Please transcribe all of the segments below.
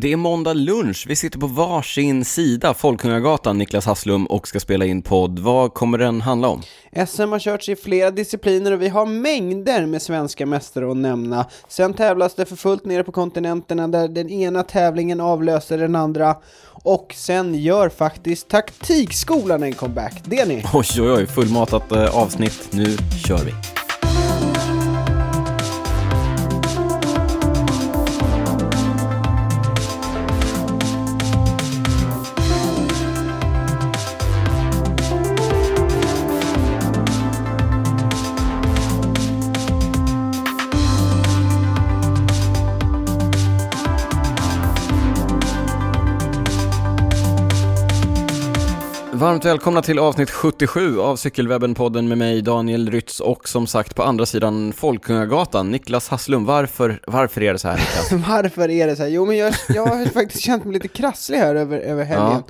Det är måndag lunch. Vi sitter på varsin sida, Folkungagatan, Niklas Hasslum, och ska spela in podd. Vad kommer den handla om? SM har körts i flera discipliner och vi har mängder med svenska mästare att nämna. Sen tävlas det för fullt nere på kontinenterna där den ena tävlingen avlöser den andra. Och sen gör faktiskt taktikskolan en comeback. Det är ni! Oj, oj, oj, fullmatat eh, avsnitt. Nu kör vi. Varmt välkomna till avsnitt 77 av Cykelwebben-podden med mig Daniel Rytz och som sagt på andra sidan Folkungagatan, Niklas Hasslum. Varför, varför är det så här Niklas? Varför är det så här? Jo men jag, jag har faktiskt känt mig lite krasslig här över, över helgen.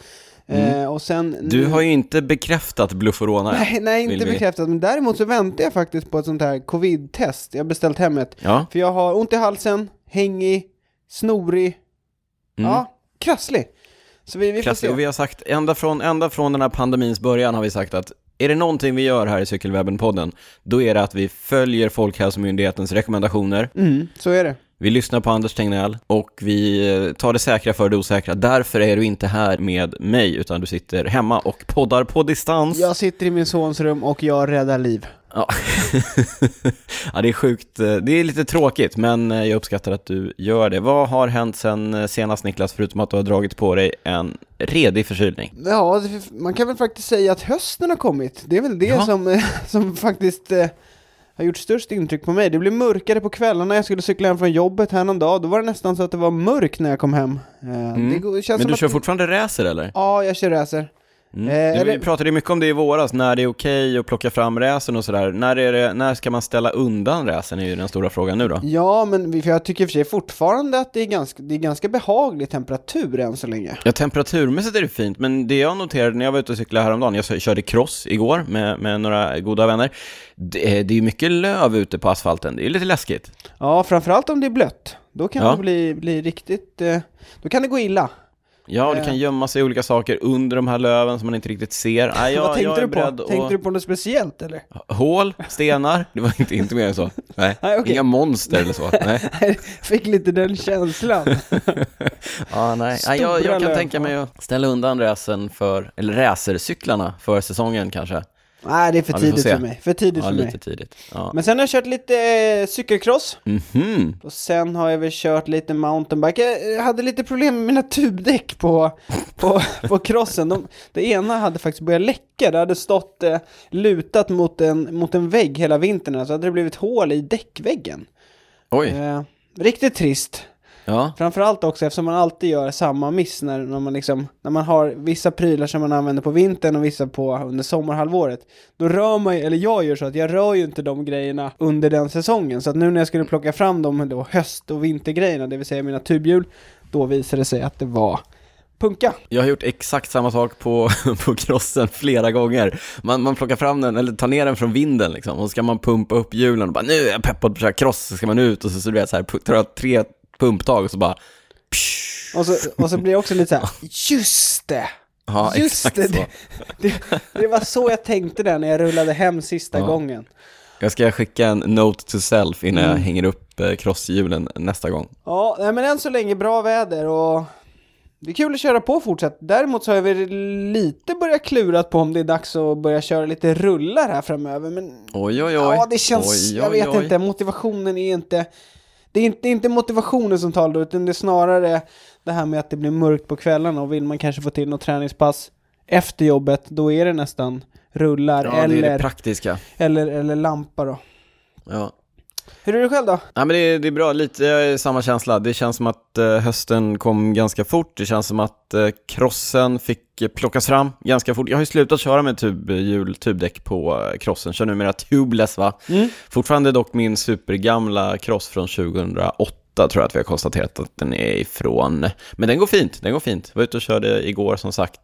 Mm. Eh, och sen, Du har ju inte bekräftat Blufforona. Nej, nej inte vi- bekräftat, men däremot så väntar jag faktiskt på ett sånt här covid-test. Jag har beställt hem ett. Ja, För jag har ont i halsen, hängig, snorig, Mm. ja, krasslig. Så vi, vi får se. vi har sagt, ända från, ända från den här pandemins början har vi sagt att är det någonting vi gör här i Cykelwebben-podden, då är det att vi följer Folkhälsomyndighetens rekommendationer, Mm, så är det. vi lyssnar på Anders Tegnell och vi eh, tar det säkra för det osäkra. Därför är du inte här med mig, utan du sitter hemma och poddar på distans. Jag sitter i min sons rum och jag räddar liv. Ja. ja, det är sjukt. Det är lite tråkigt, men jag uppskattar att du gör det. Vad har hänt sen senast Niklas, förutom att du har dragit på dig en redig förkylning? Ja, man kan väl faktiskt säga att hösten har kommit. Det är väl det Ja. som, eh, som faktiskt eh, har gjort störst intryck på mig. Det blev mörkare på kvällarna, jag skulle cykla hem från jobbet här någon dag, då var det nästan så att det var mörkt när jag kom hem. Eh, Mm. Men du att kör det- fortfarande racer eller? Ja, jag kör racer. Mm. Eh, Du, eller- Vi pratade ju mycket om det i våras, när det är okej att plocka fram racen och sådär. När, är det, när ska man ställa undan racen är ju den stora frågan nu då. Ja, men för jag tycker i och för sig fortfarande att det är ganska, det är ganska behaglig temperatur än så länge. Ja, temperaturmässigt är det fint, men det jag noterade när jag var ute och cyklade häromdagen, jag körde cross igår med, med några goda vänner, det är, det är mycket löv ute på asfalten, det är lite läskigt. Ja, framförallt om det är blött. Då kan Ja. det bli, bli riktigt, eh, då kan det gå illa. Ja, det Eh. kan gömma sig olika saker under de här löven som man inte riktigt ser. Nej, jag, Vad tänkte jag du på? att... Tänkte du på något speciellt eller? Hål, stenar, det var inte, inte mer än så. Nej, Nej, okej. inga monster eller så. Nej. Fick lite den känslan. Ja, nej. nej jag, jag kan tänka mig att ställa undan racen för, eller racercyklarna för säsongen kanske. Nej, det är för Ja, tidigt för mig. För tidigt Ja, för mig. tidigt. Ja. Men sen har jag kört lite eh, cykelcross. Mhm. Och sen har jag väl kört lite mountainbike. Jag hade lite problem med mina tubdäck på, på, på crossen. De, det ena hade faktiskt börjat läcka. Det hade stått eh, lutat mot en, mot en vägg hela vintern. Så hade det blivit hål i däckväggen. Oj, Eh, riktigt trist. Ja. Framförallt också eftersom man alltid gör samma miss när, när, man liksom, när man har vissa prylar som man använder på vintern och vissa på under sommarhalvåret. Då rör man ju, eller jag gör så att jag rör ju inte de grejerna under den säsongen. Så att nu när jag skulle plocka fram de då höst och vintergrejerna, det vill säga mina tubhjul, då visade det sig att det var punka. Jag har gjort exakt samma sak på, på crossen flera gånger. Man, man plockar fram den, eller tar ner den från vinden liksom, och så ska man pumpa upp hjulen och bara nu är jag peppad på att köra cross, så ska man ut och så, så du vet så här, tar jag tre pumptag och så bara. Och så, och så blir jag också lite så här, just det! Ja, Just exakt det, det, det, det var så jag tänkte där när jag rullade hem sista Ja. gången. Jag ska skicka en note to self innan Mm. jag hänger upp eh, crosshjulen nästa gång. Ja, men än så länge bra väder och det är kul att köra på fortsatt. Däremot så har jag väl lite börjat klurat på om det är dags att börja köra lite rullar här framöver. Men Oj, oj, oj. ja, det känns, Oj, jag oj, vet oj. inte, motivationen är inte, det är inte, det är inte motivationen som talar utan det är snarare det här med att det blir mörkt på kvällarna och vill man kanske få till något träningspass efter jobbet, då är det nästan rullar Ja, det är det eller, praktiska. eller, eller lampa då. Ja. Hur är det själv då? Nej men det är, det är bra, lite samma känsla. Det känns som att eh, hösten kom ganska fort. Det känns som att eh, crossen fick eh, plockas fram ganska fort. Jag har ju slutat köra med tubhjul, tubdäck på crossen. Kör numera tubeless va? Mm. Fortfarande dock min supergamla cross från 2008 tror jag att vi har konstaterat att den är ifrån. Men den går fint, den går fint. Jag var ute och körde igår som sagt.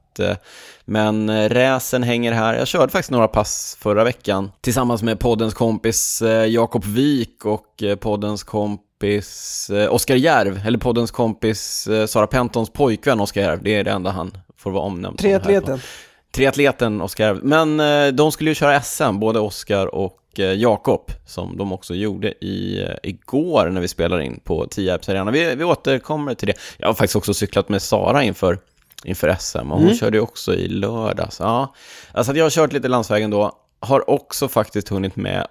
Men räsen hänger här. Jag körde faktiskt några pass förra veckan tillsammans med poddens kompis eh, Jakob Wik och eh, poddens kompis eh, Oskar Järv, eller poddens kompis Sara Pentons pojkvän Oskar Järv. Det är det enda han får vara omnämnd Triatleten. Triatleten Oskar, men eh, de skulle ju köra SM, både Oskar och eh, Jakob, som de också gjorde i, eh, igår när vi spelade in på Tierps Arena. Vi, vi återkommer till det. Jag har faktiskt också cyklat med Sara inför, inför SM och hon Mm. körde ju också i lördags. Ja. Alltså jag har kört lite landsvägen då, har också faktiskt hunnit med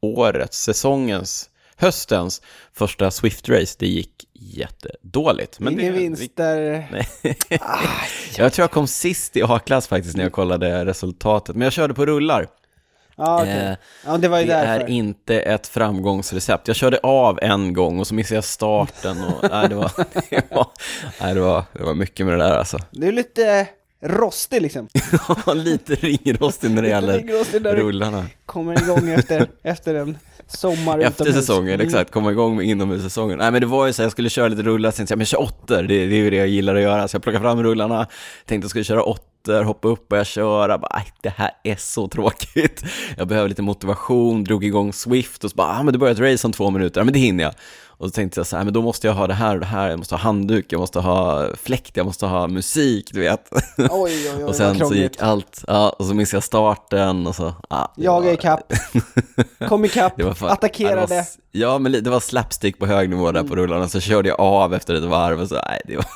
årets, säsongens, höstens första Swift-race. Det gick jättedåligt. Men Ingen det, vinst där. Nej. jag tror jag kom sist i A-klass faktiskt när jag kollade resultatet, men jag körde på rullar. Ja, okej. Eh, Ja, det Det är inte ett framgångsrecept. Jag körde av en gång och så missade jag starten och nej, det var, det var, nej, det var, det var mycket med det där alltså. Du är lite rostig liksom. Lite ringrostig när det gäller rullarna. kommer igång efter, efter en sommar Efter utomhus. säsongen, Mm. exakt, komma igång med inomhussäsongen. Nej men det var ju så, jag skulle köra lite rullar, sen jag, men kör åttor, det, det är ju det jag gillar att göra. Så jag plockade fram rullarna, tänkte jag skulle köra åttor, hoppa upp och börja köra, bara, "Aj, det här är så tråkigt. Jag behöver lite motivation, drog igång Swift och så bara, ah, men det börjar ett race om två minuter, ja men det hinner jag. Och så tänkte jag så här, men då måste jag ha det här och det här, jag måste ha handduk, jag måste ha fläkt, jag måste ha musik, du vet. Oj, oj, oj, och sen så gick allt, ja, och så missade jag starten och så, ja. Jaga var- ikapp, kom ikapp, fan, attackerade. Var, ja, men det var slapstick på hög nivå där på rullarna, så körde jag av efter ett varv och så, nej, det var...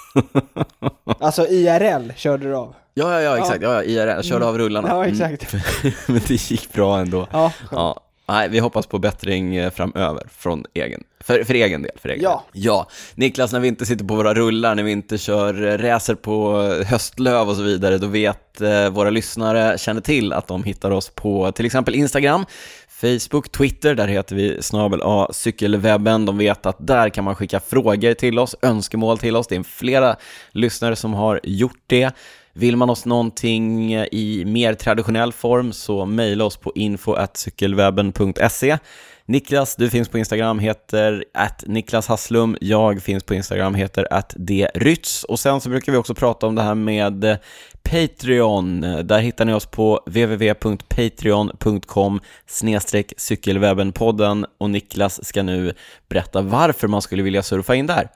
Alltså IRL körde du av. Ja, ja, ja, exakt, ja, ja, IRL, jag körde av rullarna. Ja, Mm. exakt. men det gick bra ändå. Ja, Ja, nej, vi hoppas på bättring eh, framöver från egen, för, för egen del. För egen Ja. del. ja. Niklas, när vi inte sitter på våra rullar, när vi inte kör eh, racer på eh, höstlöv och så vidare, då vet våra lyssnare, känner till att de hittar oss på till exempel Instagram, Facebook, Twitter, där heter vi snabel A cykelwebben. De vet att där kan man skicka frågor till oss, önskemål till oss. Det är flera lyssnare som har gjort det. Vill man oss någonting eh, i mer traditionell form så mejla oss på info.cykelwebben.se. Niklas, du finns på Instagram, heter att Niklas Hasslum. Jag finns på Instagram, heter att drytz. Och sen så brukar vi också prata om det här med eh, Patreon. Där hittar ni oss på www.patreon.com cykelwebbenpodden och Niklas ska nu berätta varför man skulle vilja surfa in där.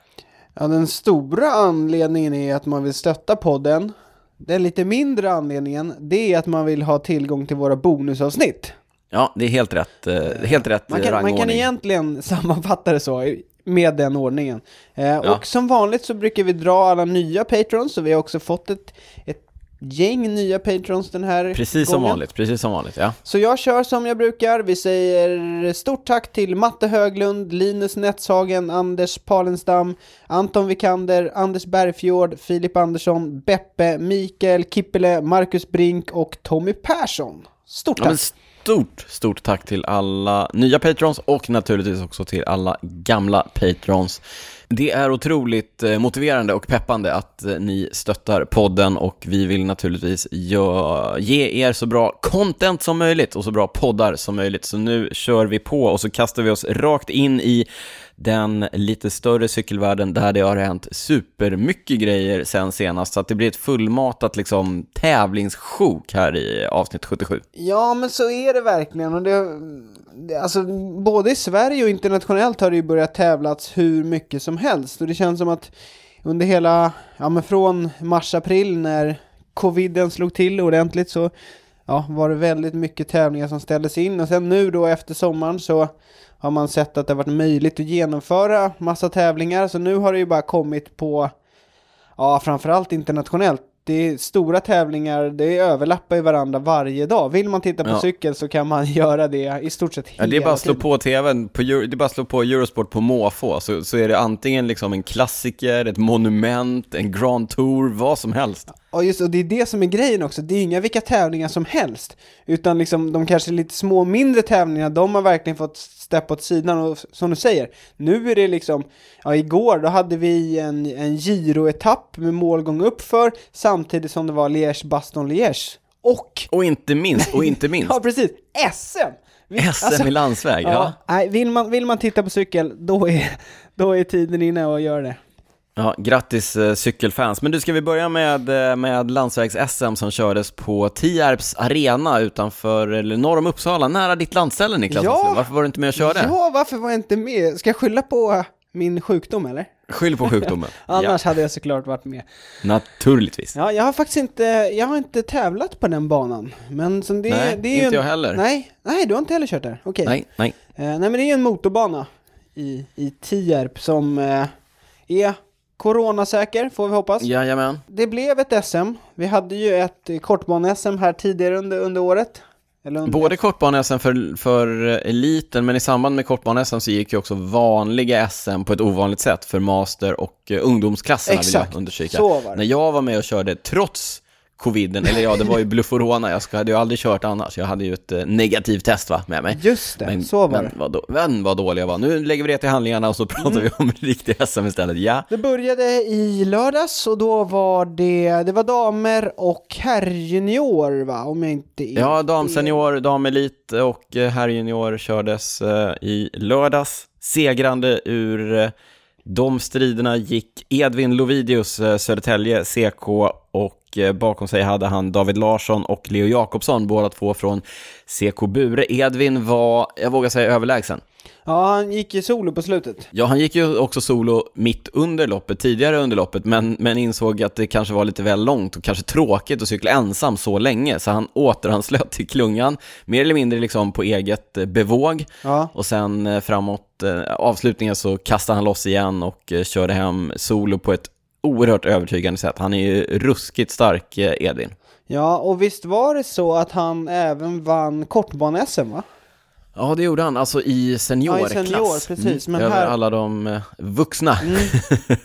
Ja, den stora anledningen är att man vill stötta podden. Den lite mindre anledningen, det är att man vill ha tillgång till våra bonusavsnitt. Ja, det är helt rätt, eh, helt rätt Man eh, kan, man kan rangordning. egentligen sammanfatta det så, med den ordningen. Eh, Ja. Och som vanligt så brukar vi dra alla nya patrons, så vi har också fått ett, ett gäng nya patrons den här Precis som gången. vanligt, precis som vanligt, ja. Så jag kör som jag brukar. Vi säger stort tack till Matte Höglund, Linus Netshagen, Anders Palenstam, Anton Vikander, Anders Bergfjord, Filip Andersson, Beppe, Mikael Kippele, Marcus Brink och Tommy Persson. Stort Ja, tack! men stort, stort tack till alla nya patrons och naturligtvis också till alla gamla patrons. Det är otroligt eh, motiverande och peppande att eh, ni stöttar podden och vi vill naturligtvis ge er så bra content som möjligt och så bra poddar som möjligt. Så nu kör vi på och så kastar vi oss rakt in i den lite större cykelvärlden där det har hänt supermycket grejer sen senast. Så att det blir ett fullmatat liksom tävlingssjok här i avsnitt 77. Ja, men så är det verkligen. Och det, det, alltså, både i Sverige och internationellt har det ju börjat tävlats hur mycket som helst. Och det känns som att under hela, ja men från mars-april när coviden slog till ordentligt så ja, var det väldigt mycket tävlingar som ställdes in. Och sen nu då efter sommaren så har man sett att det har varit möjligt att genomföra massa tävlingar. Så nu har det ju bara kommit på, ja framförallt internationellt, det är stora tävlingar, det överlappar ju varandra varje dag. Vill man titta på Ja. cykel så kan man göra det i stort sett Ja, hela det är bara att slå på tvn, på, det är bara att slå på Eurosport på måfå, så, så är det antingen liksom en klassiker, ett monument, en Grand Tour, vad som helst. Ja just och det är det som är grejen också, det är inga vilka tävlingar som helst. Utan liksom de kanske lite små mindre tävlingarna, de har verkligen fått steppa åt sidan och som du säger, nu är det liksom, ja igår då hade vi en, en Giro-etapp med målgång uppför samtidigt som det var Liège-Baston-Liège. Och, Och inte minst, och inte minst, ja precis, SM! Vi- SM alltså, i landsväg. Ja. Ja, nej, vill, man, vill man titta på cykel, då är, då är tiden inne att göra det. Ja, grattis eh, cykelfans. Men du, ska vi börja med, eh, med landsvägs-SM som kördes på Tierps arena utanför, eller norr om Uppsala, nära ditt landställe Niklas. Ja. Varför var du inte med och körde? Ja, varför var jag inte med? Ska jag skylla på min sjukdom eller? Skyll på sjukdomen. Annars hade jag såklart varit med. ja, naturligtvis. Ja, jag har faktiskt inte, jag har inte tävlat på den banan. Men som det, nej, det är inte en, jag heller. Nej, nej, du har inte heller kört där? Okej. Nej, nej. Eh, nej men det är ju en motorbana i, i Tierp som eh, är coronasäker, får vi hoppas. Jajamän. Det blev ett SM. Vi hade ju ett kortbane-SM här tidigare under, under året. Eller under, Både kortbane-SM för, för eliten, men i samband med kortbane-SM så gick ju också vanliga SM på ett ovanligt sätt för master och eh, ungdomsklasserna vill Exakt, jag understryka. så var När det. jag var med och körde, trots coviden, eller ja, det var ju blufforona, jag hade ju aldrig kört annars, jag hade ju ett eh, negativt test va, med mig. Just det, Men, så var men, det. Vad då, men vad dålig jag var. Nu lägger vi det till handlingarna och så pratar Mm. vi om riktiga SM istället. Ja, Det började i lördags och då var det, det var damer och herrjunior va? Om jag inte är ja damsenior, damelit och eh, herrjunior kördes eh, i lördags. Segrande ur de striderna gick Edvin Lovidius, Södertälje, CK och eh, bakom sig hade han David Larsson och Leo Jakobsson, båda två från CK Bure. Edvin var, jag vågar säga, överlägsen. Ja, han gick ju solo på slutet. Ja, han gick ju också solo mitt under loppet, tidigare under loppet, men, men insåg att det kanske var lite väl långt och kanske tråkigt att cykla ensam så länge, så han återanslöt till klungan, mer eller mindre liksom på eget eh, bevåg, Ja, och sen eh, framåt avslutningen så kastade han loss igen och körde hem solo på ett oerhört övertygande sätt. Han är ju ruskigt stark, eh, Edvin. ja och visst var det så att han även vann kortbane-SM va? Ja, det gjorde han, alltså i seniorklass. Ja, i senior, precis, men Över här- alla de eh, vuxna. Mm.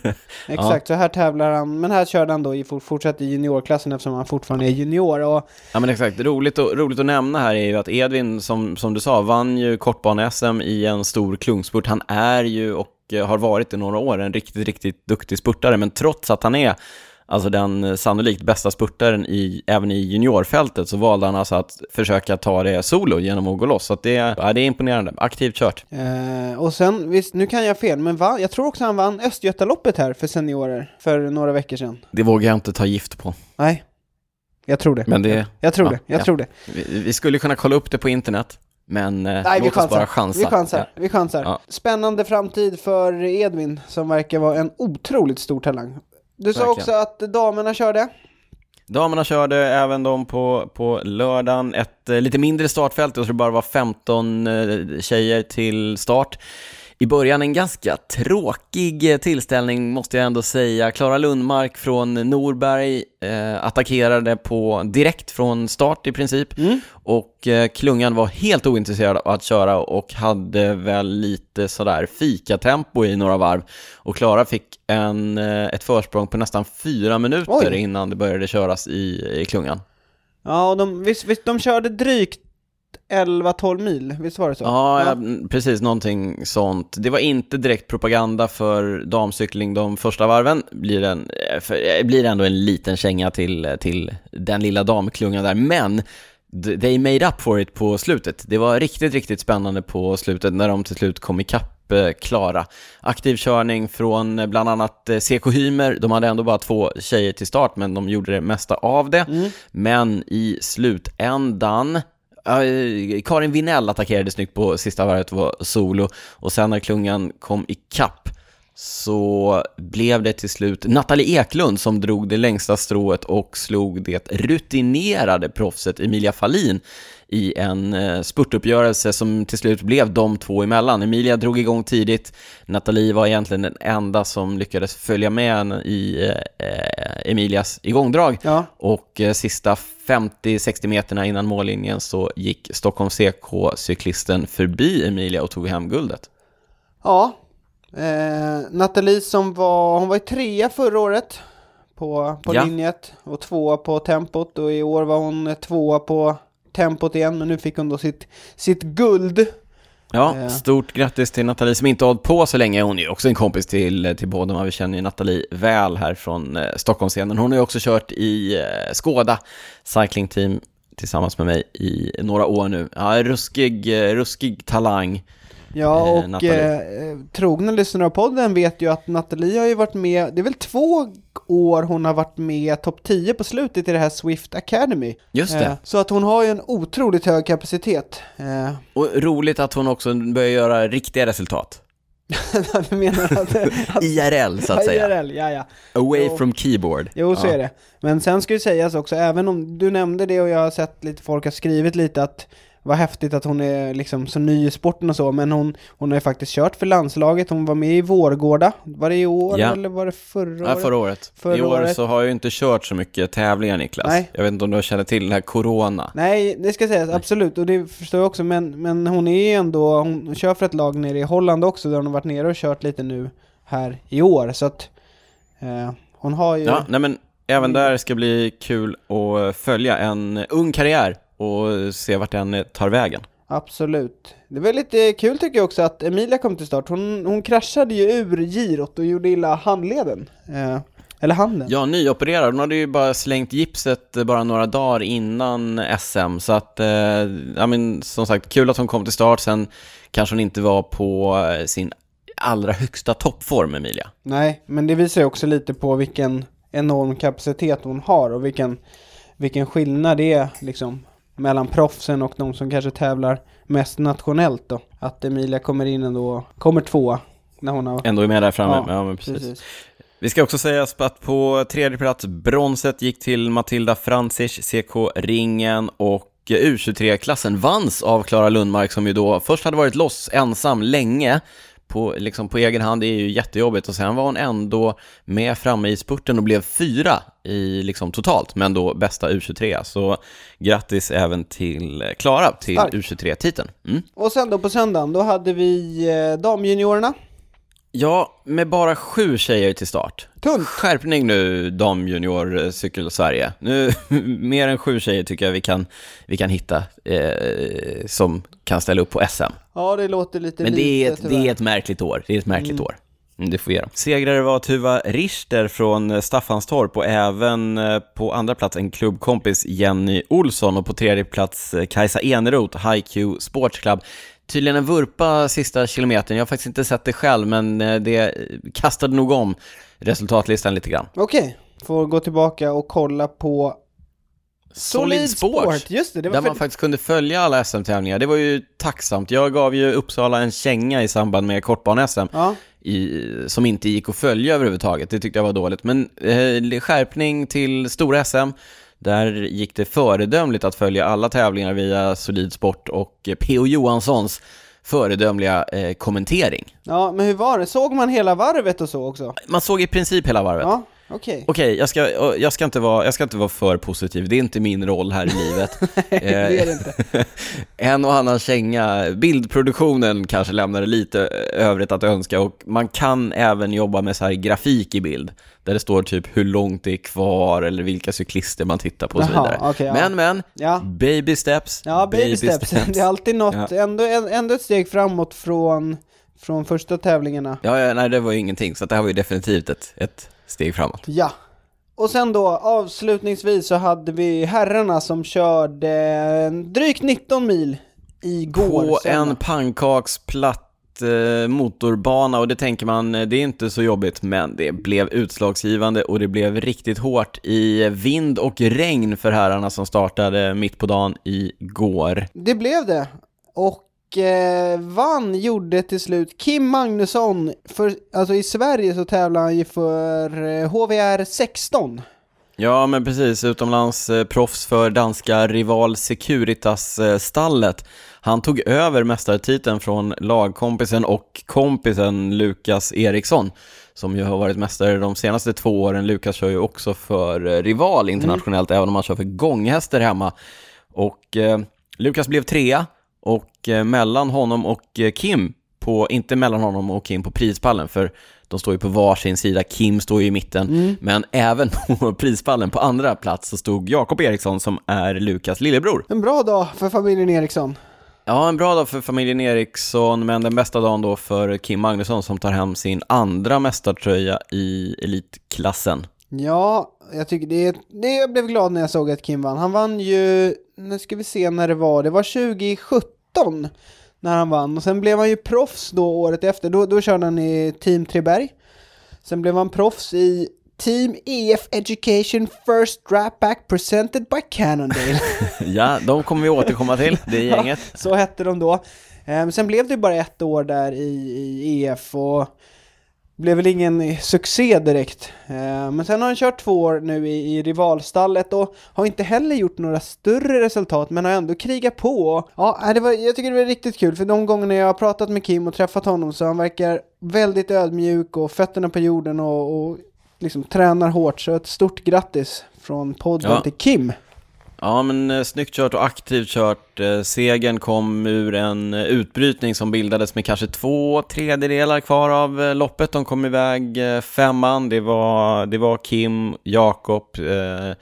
Exakt, så här tävlar han, men här körde han då i fort- fortsatt i juniorklassen eftersom han fortfarande är junior och Ja men exakt, roligt, och, roligt att nämna här är ju att Edvin, som, som du sa, vann ju kortbane-SM i en stor klungspurt. Han är ju och har varit i några år en riktigt, riktigt duktig spurtare, men trots att han är alltså den eh, sannolikt bästa spurtaren i, även i juniorfältet så valde han alltså att försöka ta det solo genom att gå loss. Så det, ja, det är imponerande, aktivt kört. Eh, och sen, visst, nu kan jag fel, men va, jag tror också han vann Östgötaloppet här för seniorer för några veckor sedan. Det vågar jag inte ta gift på, Nej, jag tror det. men det, Jag tror Ja, det, jag ja. tror det. vi, vi skulle kunna kolla upp det på internet, men eh, Nej, vi låt oss bara chansa. Vi chansar, vi chansar. Ja. Spännande framtid för Edvin, som verkar vara en otroligt stor talang. Du sa Verkligen. också att damerna körde. Damerna körde även de på, på lördagen. Ett eh, lite mindre startfält, jag tror det bara var 15 eh, tjejer till start. I början en ganska tråkig tillställning måste jag ändå säga. Klara Lundmark från Norberg eh, attackerade på direkt från start i princip. Mm. Och eh, klungan var helt ointresserad av att köra och hade väl lite sådär fikatempo i några varv. Och Klara fick en, eh, ett försprång på nästan fyra minuter Oj. innan det började köras i, i klungan. Ja, och de, visst, visst, de körde drygt 11-12 mil, visst var det så? Ja, ja, precis, någonting sånt. Det var inte direkt propaganda för damcykling de första varven. Blir, en, för, eh, blir ändå en liten känga till, till den lilla damklungan där. Men they made up for it på slutet. Det var riktigt, riktigt spännande på slutet när de till slut kom ikapp eh, Klara. Aktiv körning från eh, bland annat CK Hymer. De hade ändå bara två tjejer till start, men de gjorde det mesta av det. Mm. Men i slutändan, Eh, Karin Vinell attackerade snyggt på sista varvet, och var solo. Och sen när klungan kom i kapp så blev det till slut Nathalie Eklund som drog det längsta strået och slog det rutinerade proffset Emilia Fallin i en eh, spurtuppgörelse som till slut blev de två emellan. Emilia drog igång tidigt, Nathalie var egentligen den enda som lyckades följa med i eh, eh, Emilias igångdrag. Ja, Och eh, sista 50-60 meterna innan mållinjen så gick Stockholm CK-cyklisten förbi Emilia och tog hem guldet. ja. Eh, Nathalie som var, hon var ju trea förra året på, på Ja. linjet och tvåa på tempot och i år var hon tvåa på tempot igen men nu fick hon då sitt, sitt guld. Ja, Eh. stort grattis till Nathalie som inte har hållit på så länge. Hon är ju också en kompis till, till båda, vi känner ju Nathalie väl här från eh, Stockholmsscenen. Hon har ju också kört i eh, Skoda Cycling Team tillsammans med mig i några år nu. Ja, ruskig, eh, ruskig talang. Ja, eh, och Nathalie. eh, trogna lyssnare av podden vet ju att Nathalie har ju varit med, det är väl två år hon har varit med topp 10 på slutet i det här Swift Academy. Just det. Eh, så att hon har ju en otroligt hög kapacitet. Eh, Och roligt att hon också börjar göra riktiga resultat. du menar att... att IRL så att säga. IRL, ja, ja. Away Jo. from keyboard. Jo, så Ja. är det. Men sen ska ju sägas också, även om du nämnde det och jag har sett lite folk har skrivit lite att vad häftigt att hon är liksom så ny i sporten och så, men hon, hon har ju faktiskt kört för landslaget, hon var med i Vårgårda, var det i år Ja. eller var det förra Ja, året? förra året. Förra I år året. så har jag ju inte kört så mycket tävlingar Niklas. Nej. Jag vet inte om du känner till den här Corona. Nej, det ska sägas, absolut, och det förstår jag också, men, men hon är ju ändå, hon kör för ett lag nere i Holland också, där hon har varit nere och kört lite nu här i år, så att eh, hon har ju... Ja, nej men även där ska bli kul att följa en ung karriär och se vart den tar vägen. Absolut. Det var lite kul tycker jag också att Emilia kom till start. Hon, hon kraschade ju ur girot och gjorde illa handleden. Eh, eller handen. Ja, nyopererad. Hon hade ju bara slängt gipset bara några dagar innan SM, så att, eh, ja men som sagt, kul att hon kom till start. Sen kanske hon inte var på eh, sin allra högsta toppform, Emilia. Nej, men det visar ju också lite på vilken enorm kapacitet hon har och vilken, vilken skillnad det är liksom mellan proffsen och de som kanske tävlar mest nationellt då. Att Emilia kommer in ändå, kommer tvåa när hon har... Ändå är med där framme. Ja, Ja, men precis. Precis. Vi ska också säga att på tredje plats, bronset gick till Matilda Francic, CK-ringen och U23-klassen vanns av Klara Lundmark som ju då först hade varit loss ensam länge på, liksom på egen hand, är ju jättejobbigt och sen var hon ändå med framme i spurten och blev fyra i liksom totalt, men då bästa U23. Så grattis även till Klara till Starkt. U23-titeln. Mm. Och sen då på söndagen, då hade vi eh, damjuniorerna. Ja, med bara sju tjejer till start. Tunt. Skärpning nu, damjunior eh. Nu, mer än sju tjejer tycker jag vi kan, vi kan hitta eh, som kan ställa upp på SM. Ja, det låter lite Men det är, ett, det är ett märkligt år. Det är ett märkligt år. Mm, det får ge dem. Segrare var Tuva Richter från eh, Staffanstorp och även eh, på andra plats en klubbkompis Jenny Olsson och på tredje plats Kajsa Eneroth, HiQ Sports Club. Tydligen en vurpa sista kilometern. Jag har faktiskt inte sett det själv, men eh, det kastade nog om resultatlistan lite grann. Okej, får gå tillbaka och kolla på Solid Sport! Just det, det var Där för... man faktiskt kunde följa alla SM-tävlingar. Det var ju tacksamt. Jag gav ju Uppsala en känga i samband med kortbane-SM. Ja, i, som inte gick att följa överhuvudtaget. Det tyckte jag var dåligt. Men eh, skärpning till stora SM, där gick det föredömligt att följa alla tävlingar via Solid Sport och P.O. Johanssons föredömliga eh, kommentering. ja, men hur var det? Såg man hela varvet och så också? Man såg i princip hela varvet. Ja, okej. Okej, jag, ska, jag, ska inte vara, jag ska inte vara för positiv, det är inte min roll här i livet. det är det inte. en och annan känga, bildproduktionen kanske lämnade lite övrigt att önska och man kan även jobba med så här grafik i bild, där det står typ hur långt det är kvar eller vilka cyklister man tittar på och så vidare. okej, ja. Men, men, Ja, baby steps, ja baby, steps. Det är alltid något, ändå, ändå ett steg framåt från, från första tävlingarna. Ja, ja, nej det var ju ingenting, så det här var ju definitivt ett, ett steg framåt. Ja. Och sen då avslutningsvis så hade vi herrarna som körde drygt 19 mil igår. På söndag. en pannkaksplatt eh, motorbana och det tänker man, eh, det är inte så jobbigt, men det blev utslagsgivande och det blev riktigt hårt i vind och regn för herrarna som startade mitt på dagen igår. Det blev det. Och eh, vann gjorde till slut Kim Magnusson. För, alltså i Sverige så tävlar han ju för eh, HVR 16. Ja, men precis, utomlands eh, proffs för danska rival Securitas-stallet. Han tog över mästartiteln från lagkompisen och kompisen Lukas Eriksson, som ju har varit mästare de senaste två åren. Lukas kör ju också för eh, rival internationellt, även om han kör för gånghästar hemma. Och eh, Lukas blev trea, och eh, mellan honom och eh, Kim, på, inte mellan honom och Kim på prispallen, för de står ju på varsin sida, Kim står ju i mitten, men även på prispallen på andra plats så stod Jakob Eriksson som är Lukas lillebror. En bra dag för familjen Eriksson. Ja, en bra dag för familjen Eriksson, men den bästa dagen då för Kim Magnusson som tar hem sin andra mästartröja i elitklassen. Ja, jag tycker det, det Jag blev glad när jag såg att Kim vann. Han vann ju, nu ska vi se när det var, det var 2017. när han vann. Och sen blev han ju proffs då året efter, då, då körde han i Team Treberg. Sen blev han proffs i Team EF Education First Draft Back Presented by Cannondale. ja, de kommer vi återkomma till, det gänget. Ja, så hette de då. Um, sen blev det bara ett år där i, i EF och blev väl ingen succé direkt. Uh, men sen har han kört två år nu i, i rivalstallet och har inte heller gjort några större resultat men har ändå krigat på. Ja, det var, jag tycker det var riktigt kul för de gångerna jag har pratat med Kim och träffat honom så han verkar väldigt ödmjuk och fötterna på jorden och, och liksom tränar hårt. Så ett stort grattis från podden ja. till Kim. Ja, men eh, snyggt kört och aktivt kört. Eh, segern kom ur en eh, utbrytning som bildades med kanske två tredjedelar kvar av eh, loppet. De kom iväg eh, femman. Det var, det var Kim, Jakob, eh,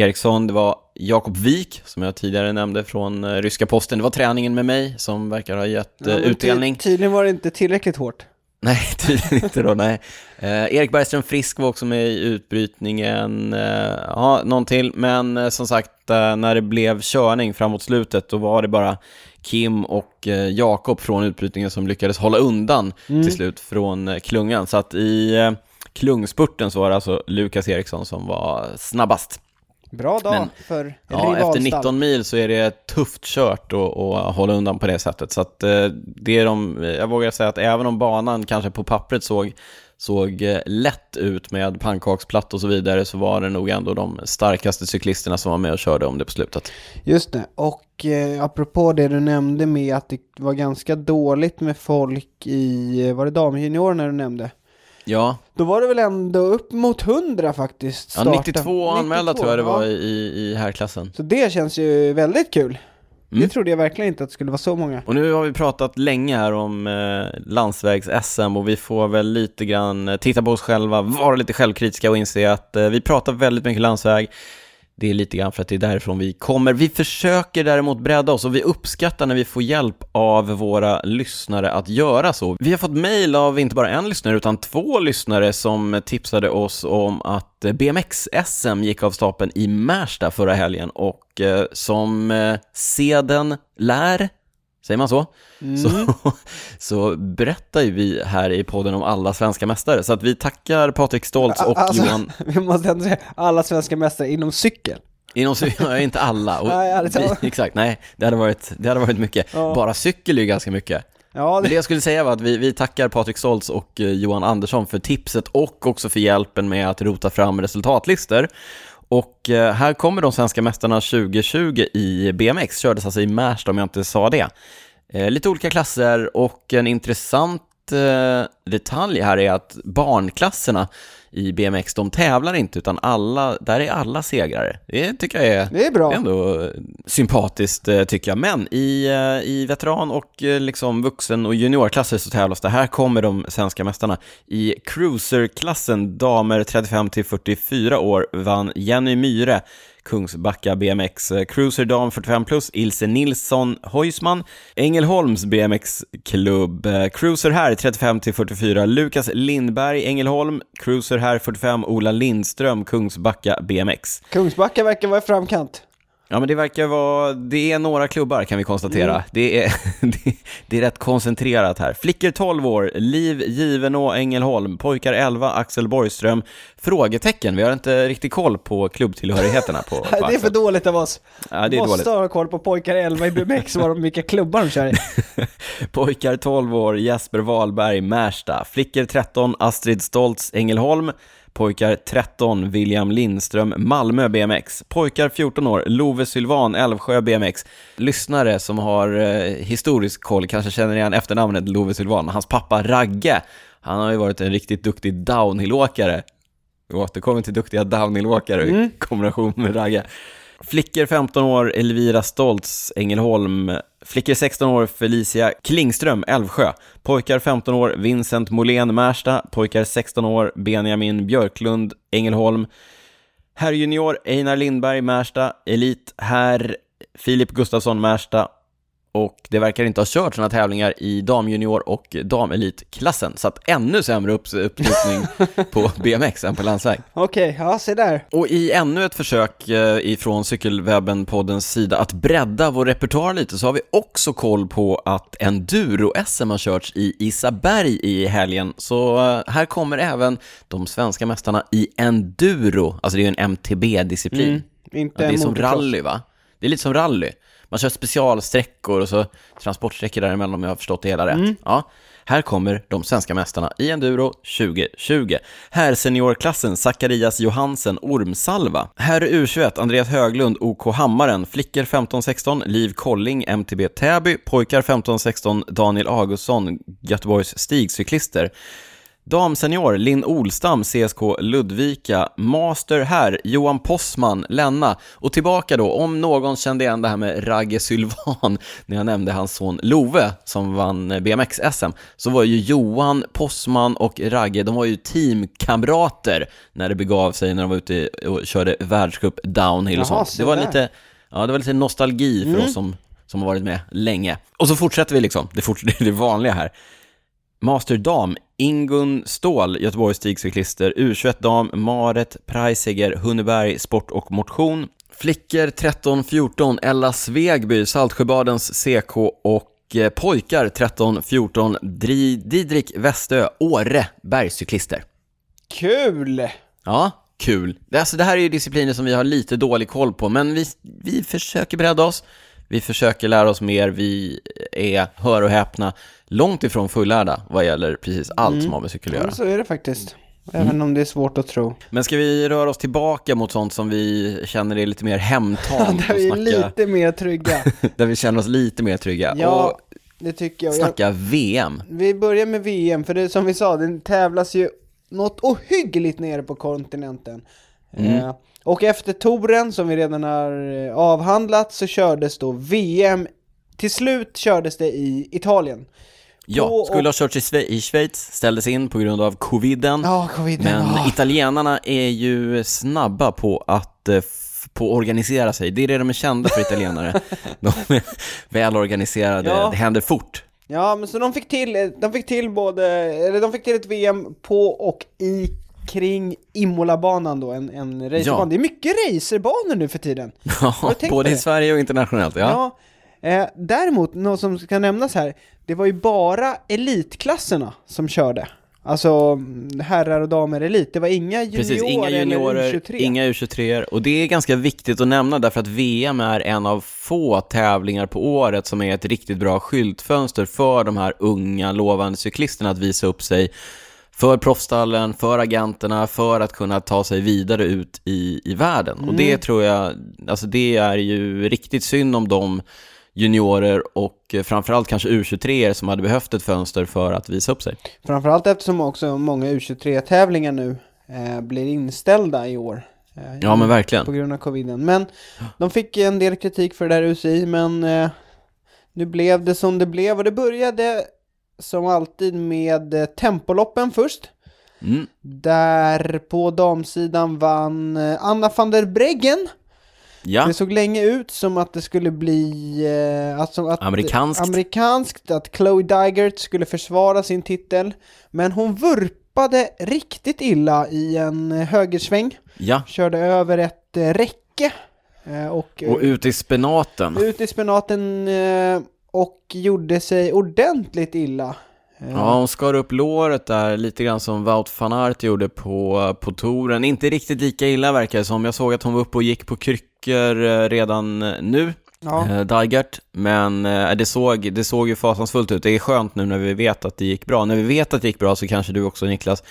Eriksson, det var Jakob Wik, som jag tidigare nämnde från eh, ryska posten. Det var träningen med mig som verkar ha gett ja, utdelning. Tydligen var det inte tillräckligt hårt. Nej, tydligen inte då, nej. Eh, Erik Bergström Frisk var också med i utbrytningen, eh, ja, någon till, men eh, som sagt, eh, när det blev körning framåt slutet, då var det bara Kim och eh, Jakob från utbrytningen som lyckades hålla undan mm. till slut från eh, klungan. Så att i klungspurten så var det alltså Lukas Eriksson som var snabbast. Bra dag Men, för Ja, efter 19 mil så är det tufft kört att hålla undan på det sättet. Så att eh, det är de, jag vågar säga att även om banan kanske på pappret såg, såg eh, lätt ut med pannkaksplatt och så vidare så var det nog ändå de starkaste cyklisterna som var med och körde om det på slutet. Just det, och eh, apropå det du nämnde med att det var ganska dåligt med folk i, var det damjuniorerna du nämnde? Ja. Då var det väl ändå upp mot 100 faktiskt starta. Ja, 92 anmälda 92, tror jag det var ja. i, i herrklassen. Så det känns ju väldigt kul. Mm. Det trodde jag verkligen inte att det skulle vara så många. Och nu har vi pratat länge här om eh, landsvägs-SM och vi får väl lite grann eh, titta på oss själva, vara lite självkritiska och inse att eh, vi pratar väldigt mycket landsväg. Det är lite grann för att det är därifrån vi kommer. Vi försöker däremot bredda oss och vi uppskattar när vi får hjälp av våra lyssnare att göra så. Vi har fått mejl av inte bara en lyssnare utan två lyssnare som tipsade oss om att BMX-SM gick av stapeln i Märsta förra helgen och eh, som eh, seden lär Säger man så? Mm. så? Så berättar ju vi här i podden om alla svenska mästare, så att vi tackar Patrik Stoltz och alltså, Johan... Vi måste ändå säga alla svenska mästare inom cykel. Inom cykel, inte alla. Och nej, vi, exakt, nej, det hade varit, det hade varit mycket. Ja. Bara cykel är ju ganska mycket. Ja, det... Men det jag skulle säga var att vi, vi tackar Patrik Stoltz och eh, Johan Andersson för tipset och också för hjälpen med att rota fram resultatlistor. Och eh, här kommer de svenska mästarna 2020 i BMX, kördes alltså i Märsta om jag inte sa det. Eh, lite olika klasser och en intressant eh, detalj här är att barnklasserna i BMX, de tävlar inte utan alla, där är alla segrare. Det tycker jag är, det är bra. ändå sympatiskt tycker jag. Men i, i veteran och liksom vuxen och juniorklasser så tävlas det. Här kommer de svenska mästarna. I cruiserklassen, damer 35 till 44 år, vann Jenny Myre Kungsbacka BMX eh, Cruiser Dam 45 plus, Ilse Nilsson Heusman, Ängelholms BMX-klubb, eh, Cruiser här 35 till 44, Lukas Lindberg Ängelholm, Cruiser här 45, Ola Lindström Kungsbacka BMX. Kungsbacka verkar vara i framkant. Ja men det verkar vara, det är några klubbar kan vi konstatera. Mm. Det, är, det, det, är rätt koncentrerat här. Flickor 12 år, Liv Givenå Ängelholm, pojkar 11, Axel Borgström. Frågetecken, vi har inte riktigt koll på klubbtillhörigheterna på, på Det är för dåligt av oss. Ja, det är Måste dåligt. ha koll på pojkar 11 i BMX, var de, vilka klubbar de kör i. pojkar 12 år, Jesper Wahlberg, Märsta. Flickor 13, Astrid Stoltz, Ängelholm. Pojkar 13, William Lindström, Malmö BMX. Pojkar 14 år, Love Sylvan, Älvsjö BMX. Lyssnare som har eh, historisk koll kanske känner igen efternamnet Love Sylvan. Hans pappa Ragge, han har ju varit en riktigt duktig downhillåkare. Vi återkommer till duktiga downhillåkare mm. i kombination med Ragge. Flickor 15 år, Elvira Stoltz, Ängelholm. Flickor 16 år, Felicia Klingström, Älvsjö. Pojkar 15 år, Vincent Molén, Märsta. Pojkar 16 år, Benjamin Björklund, Ängelholm. Herr junior, Einar Lindberg, Märsta. Elit, herr Filip Gustafsson, Märsta och det verkar inte ha kört sådana tävlingar i damjunior och damelitklassen, så att ännu sämre upp uppslutning på BMX än på landsväg. Okej, ja se där. Och i ännu ett försök eh, ifrån Cykelwebben-poddens sida att bredda vår repertoar lite så har vi också koll på att enduro-SM har körts i Isaberg i helgen. Så eh, här kommer även de svenska mästarna i enduro, alltså det är ju en MTB-disciplin. Mm, inte Ja, det är som rally va? Det är lite som rally. Man kör specialsträckor och så transportsträckor däremellan om jag har förstått det hela rätt. Mm. Ja, här kommer de svenska mästarna i enduro 2020. Här seniorklassen Zacharias Johansen Ormsalva. Här U21 Andreas Höglund OK Hammaren. Flickor 15-16 Liv Kolling MTB Täby. Pojkar 15-16 Daniel Augustsson Göteborgs stigcyklister. Damsenior, Linn Olstam, CSK Ludvika, Master här, Johan Possman, Lenna och tillbaka då, om någon kände igen det här med Ragge Sylvan när jag nämnde hans son Love som vann BMX-SM, så var ju Johan Possman och Ragge, de var ju teamkamrater när det begav sig när de var ute och körde världscup downhill och Jaha, sånt. så Det var lite, ja det var lite nostalgi för Mm. oss som, som har varit med länge. Och så fortsätter vi liksom, det, fort, det är det vanliga här. Master Dam, Ingun Ståhl, Göteborgs stigcyklister, U21 Dam, Maret Preisiger, Hunneberg, Sport och Motion. Flickor 13-14, Ella Svegby, Saltsjöbadens CK och eh, pojkar 13-14, Dri- Didrik Westö, Åre, bergscyklister. Kul! Ja, kul. Alltså, det här är ju discipliner som vi har lite dålig koll på, men vi, vi försöker bredda oss. Vi försöker lära oss mer. Vi är, hör och häpna, långt ifrån fullärda vad gäller precis allt som har med cykel att Ja, göra. så är det faktiskt. Även om det är svårt att tro. Men ska vi röra oss tillbaka mot sånt som vi känner är lite mer hemtamt Där vi är lite mer trygga. där vi känner oss lite mer trygga Ja, och det tycker jag. jag. snacka VM. Vi börjar med VM, för det som vi sa, den tävlas ju något ohyggligt nere på kontinenten. Mm. Eh, och efter touren, som vi redan har eh, avhandlat, så kördes då VM. Till slut kördes det i Italien. Ja, skulle ha körts i, Sve- i Schweiz, ställdes in på grund av coviden. Ja, covid. Men ja. italienarna är ju snabba på att eh, på att organisera sig. Det är det de är kända för, italienare. De är välorganiserade, Ja. det händer fort. Ja, men så de fick till, de fick till både, eller de fick till ett VM på och i kring Imola-banan då, en, en racerbana. Ja. Det är mycket racerbanor nu för tiden. Ja, både i? Sverige och internationellt. Ja. Ja. Eh, däremot, något som ska nämnas här, det var ju bara elitklasserna som körde. Alltså mm, herrar och damer elit, det var inga juniorer, Precis, inga juniorer, eller U23. inga U23 och det är ganska viktigt att nämna därför att VM är en av få tävlingar på året som är ett riktigt bra skyltfönster för de här unga lovande cyklisterna att visa upp sig för proffstallen, för agenterna, för att kunna ta sig vidare ut i, i världen. Och det tror jag, alltså det är ju riktigt synd om de juniorer och framförallt kanske U23 som hade behövt ett fönster för att visa upp sig. Framförallt eftersom också många U23-tävlingar nu eh, blir inställda i år. Eh, Ja men verkligen. På grund av coviden. Men de fick en del kritik för det där UCI, men eh, nu blev det som det blev och det började som alltid med eh, tempoloppen först. Mm. Där på damsidan vann eh, Anna van der Breggen. Ja, Det såg länge ut som att det skulle bli eh, alltså att, Amerikanskt. amerikanskt, att Chloe Dygert skulle försvara sin titel. Men hon vurpade riktigt illa i en högersväng. ja. Körde över ett eh, räcke. Och, Och ut i spenaten. ut i spenaten och gjorde sig ordentligt illa. Ja, hon skar upp låret där lite grann som Wout van Aert gjorde på, på touren. Inte riktigt lika illa verkar det som. Jag såg att hon var uppe och gick på kryckor eh, redan eh, nu, ja. eh, Dygert. Men eh, det, såg, det såg ju fasansfullt ut. Det är skönt nu när vi vet att det gick bra. När vi vet att det gick bra så kanske du också Niklas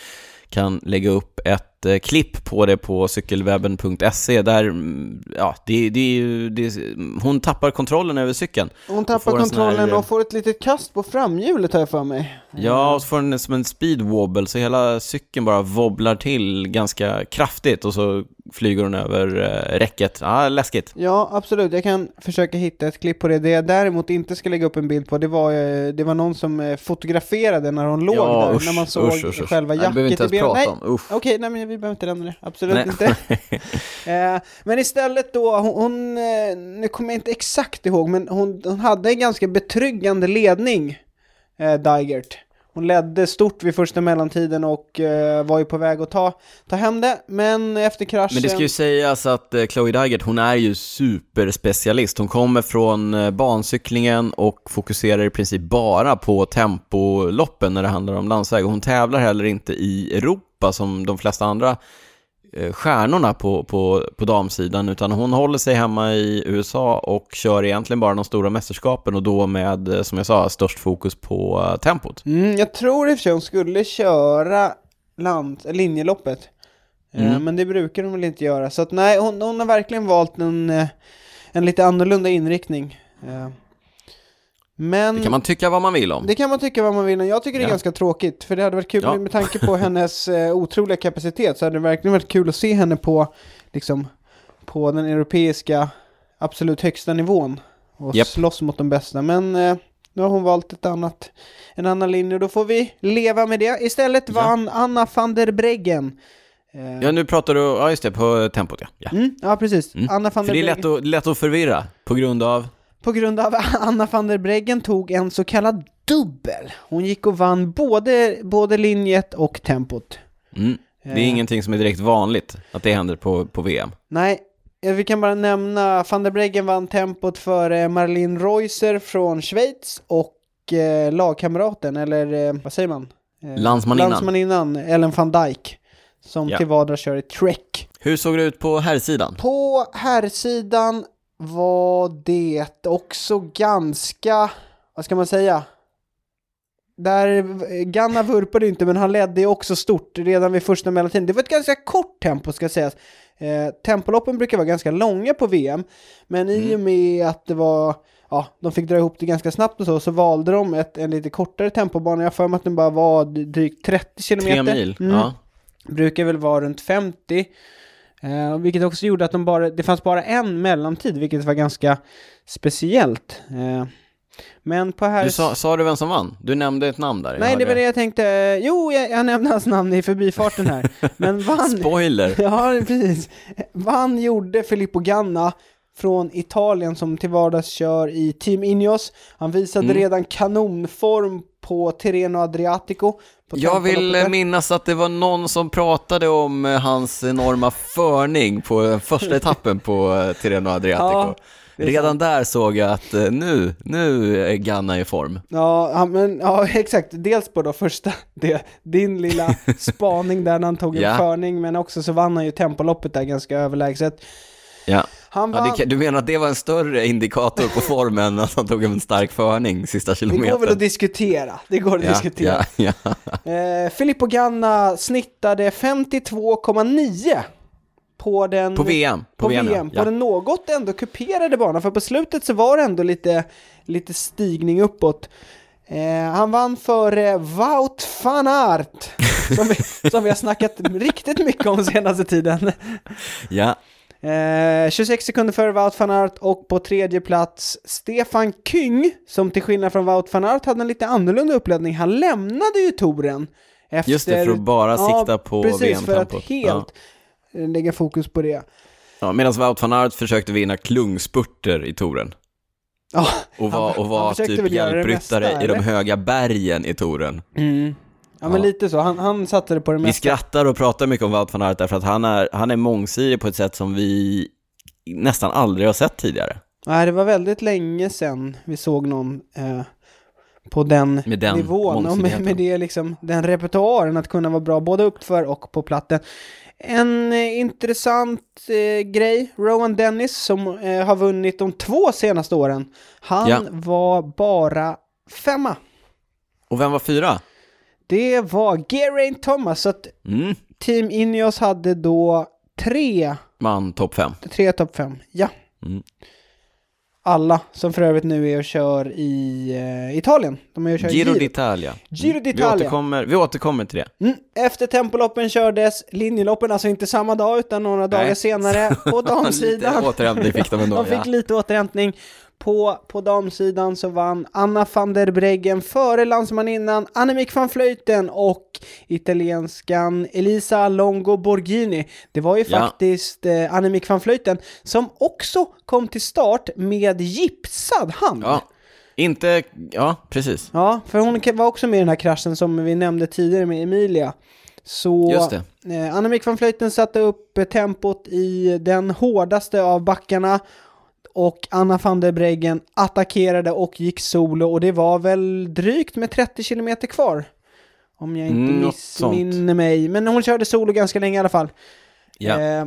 kan lägga upp ett eh, klipp på det på cykelwebben.se där, mm, ja, det, det det, hon tappar kontrollen över cykeln. Hon tappar här, kontrollen eh, och får ett litet kast på framhjulet har jag för mig. Ja, och så får den som en speed wobble, så hela cykeln bara wobblar till ganska kraftigt och så flyger hon över eh, räcket. Ja, läskigt. Ja, absolut. Jag kan försöka hitta ett klipp på det. Det jag däremot inte ska lägga upp en bild på, det var, eh, det var någon som eh, fotograferade när hon låg där, när man såg usch, usch, usch. själva Nej, det behöver vi jacket inte i ens prata Nej, om. Usch. okej, nej men vi behöver inte nämna det. Absolut Nej. inte. eh, men istället då, hon, hon eh, nu kommer jag inte exakt ihåg, men hon, hon hade en ganska betryggande ledning, eh, Dygert. Hon ledde stort vid första mellantiden och eh, var ju på väg att ta, ta hem det, men efter kraschen... Men det ska ju sägas att eh, Chloe Dygert, hon är ju superspecialist. Hon kommer från eh, bancyklingen och fokuserar i princip bara på tempoloppen när det handlar om landsväg. Hon tävlar heller inte i Europa som de flesta andra stjärnorna på, på, på damsidan, utan hon håller sig hemma i USA och kör egentligen bara de stora mästerskapen och då med, eh, som jag sa, störst fokus på eh, tempot. Mm, jag tror i och för sig hon skulle köra land, linjeloppet. Eh, Mm. men det brukar hon väl inte göra. Så att nej, hon, hon har verkligen valt en, eh, en lite annorlunda inriktning. Men Det kan man tycka vad man vill om. det kan man tycka vad man vill, men jag tycker det är Ja. ganska tråkigt. För det hade varit kul, Ja. med tanke på hennes eh, otroliga kapacitet, så hade det verkligen varit kul att se henne på, liksom, på den europeiska absolut högsta nivån. Och Japp. slåss mot de bästa. Men eh, nu har hon valt ett annat, en annan linje och då får vi leva med det. Istället Ja. vann Anna van der Breggen. Eh, Ja, nu pratar du, ja just det, på tempot ja. ja. mm, ja, precis. Mm. Anna van För der det är Breggen. lätt att, lätt att förvirra på grund av På grund av Anna van der Breggen tog en så kallad dubbel. Hon gick och vann både, både linjet och tempot. Mm. Det är Eh. ingenting som är direkt vanligt att det händer på, på VM. Nej, eh, vi kan bara nämna van der Breggen vann tempot för Marlene Reusser från Schweiz och eh, lagkamraten, eller eh, vad säger man? Eh, Landsmaninnan. Landsmaninnan, Ellen van Dijk. Som Ja. till vardags kör i Trek. Hur såg det ut på herrsidan? På herrsidan var det också ganska, vad ska man säga? Där Ganna vurpade inte, men han ledde ju också stort redan vid första mellantiden. Det var ett ganska kort tempo ska sägas. Eh, tempoloppen brukar vara ganska långa på VM, men i och med att det var, ja, de fick dra ihop det ganska snabbt och så, så valde de ett, en lite kortare tempobana. Jag har för mig att den bara var drygt 30 kilometer. Tre mil? Mm Ja. brukar väl vara runt 50. Eh, vilket också gjorde att de bara, det fanns bara en mellantid, vilket var ganska speciellt. Eh, men på här... Du sa, sa du vem som vann? Du nämnde ett namn där. Nej, det var det jag tänkte. Jo, jag, jag nämnde hans namn i förbifarten här. Men vann... Spoiler! ja, precis. Vann gjorde Filippo Ganna från Italien som till vardags kör i Team Ineos. Han visade Mm. redan kanonform på Tirreno Adriatico. Jag vill minnas att det var någon som pratade om eh, hans enorma förning på eh, första etappen på eh, Tirreno Adriatico. Ja, Redan där såg jag att nu, nu är Ganna i form. Ja, men, ja, exakt. Dels på då första, det, din lilla spaning där när han tog en Ja. förning, men också så vann han ju tempoloppet där ganska överlägset. Ja. Han Ja, vann, det, kan- du menar att det var en större indikator på formen att han tog en stark förning sista det kilometern? går väl att diskutera. Det går att ja, diskutera. ja, ja. Eh, Filippo Ganna snittade 52,9 på den... På VM. På, På VM, VM, ja. på den något ändå kuperade banan, för på slutet så var det ändå lite, lite stigning uppåt. Eh, han vann för eh, Wout van Aert, som vi, som vi har snackat riktigt mycket om senaste tiden. ja. Eh, 26 sekunder före Wout van Aert och på tredje plats Stefan Kyng, som till skillnad från Wout van Aert hade en lite annorlunda uppladdning. Han lämnade ju touren. Efter, Just det, för att bara sikta på Precis, för att VM-tempot. helt eh, lägga fokus på det. Ja, Medan Wout van Aert försökte vinna klungspurter i touren. Ja, Och var, och var typ hjälpryttare mesta, i de höga bergen i touren. mm. Ja men lite så. Han, han satte det på det Vi mesta. skrattar och pratar mycket om Wout van Aert därför att han är, han är mångsidig på ett sätt som vi nästan aldrig har sett tidigare. Nej, det var väldigt länge sedan vi såg någon eh, på den, Med den nivån och med, med det liksom, den repertoaren att kunna vara bra både uppför och på platten. En eh, intressant eh, grej, Rowan Dennis som eh, har vunnit de två senaste åren, han Ja. var bara femma. Och vem var fyra? Det var Geraint Thomas, så att Mm, Team Ineos hade då tre, man topp fem. tre topp fem. Ja. Mm. Alla som för övrigt nu är och kör i eh, Italien. De är och kör Giro Giro. d'Italia. Giro Vi d'Italia. återkommer, vi återkommer till det. Mm. Efter tempoloppen kördes linjeloppen, alltså inte samma dag utan några dagar Nej. senare på damsidan. Lite återhämtning fick de ändå, de fick ja. lite återhämtning. På, på damsidan så vann Anna van der Breggen före landsmaninnan Annemiek van Vleuten och italienskan Elisa Longo Borghini. Det var ju Ja. faktiskt eh, Annemiek van Vleuten som också kom till start med gipsad hand. Ja, inte, ja precis. Ja, för hon var också med i den här kraschen som vi nämnde tidigare med Emilia. Så Just det. eh, Annemiek van Vleuten satte upp tempot i den hårdaste av backarna och Anna van der Breggen attackerade och gick solo och det var väl drygt med 30 kilometer kvar. Om jag inte missminner mig. Men hon körde solo ganska länge i alla fall. Ja. Eh,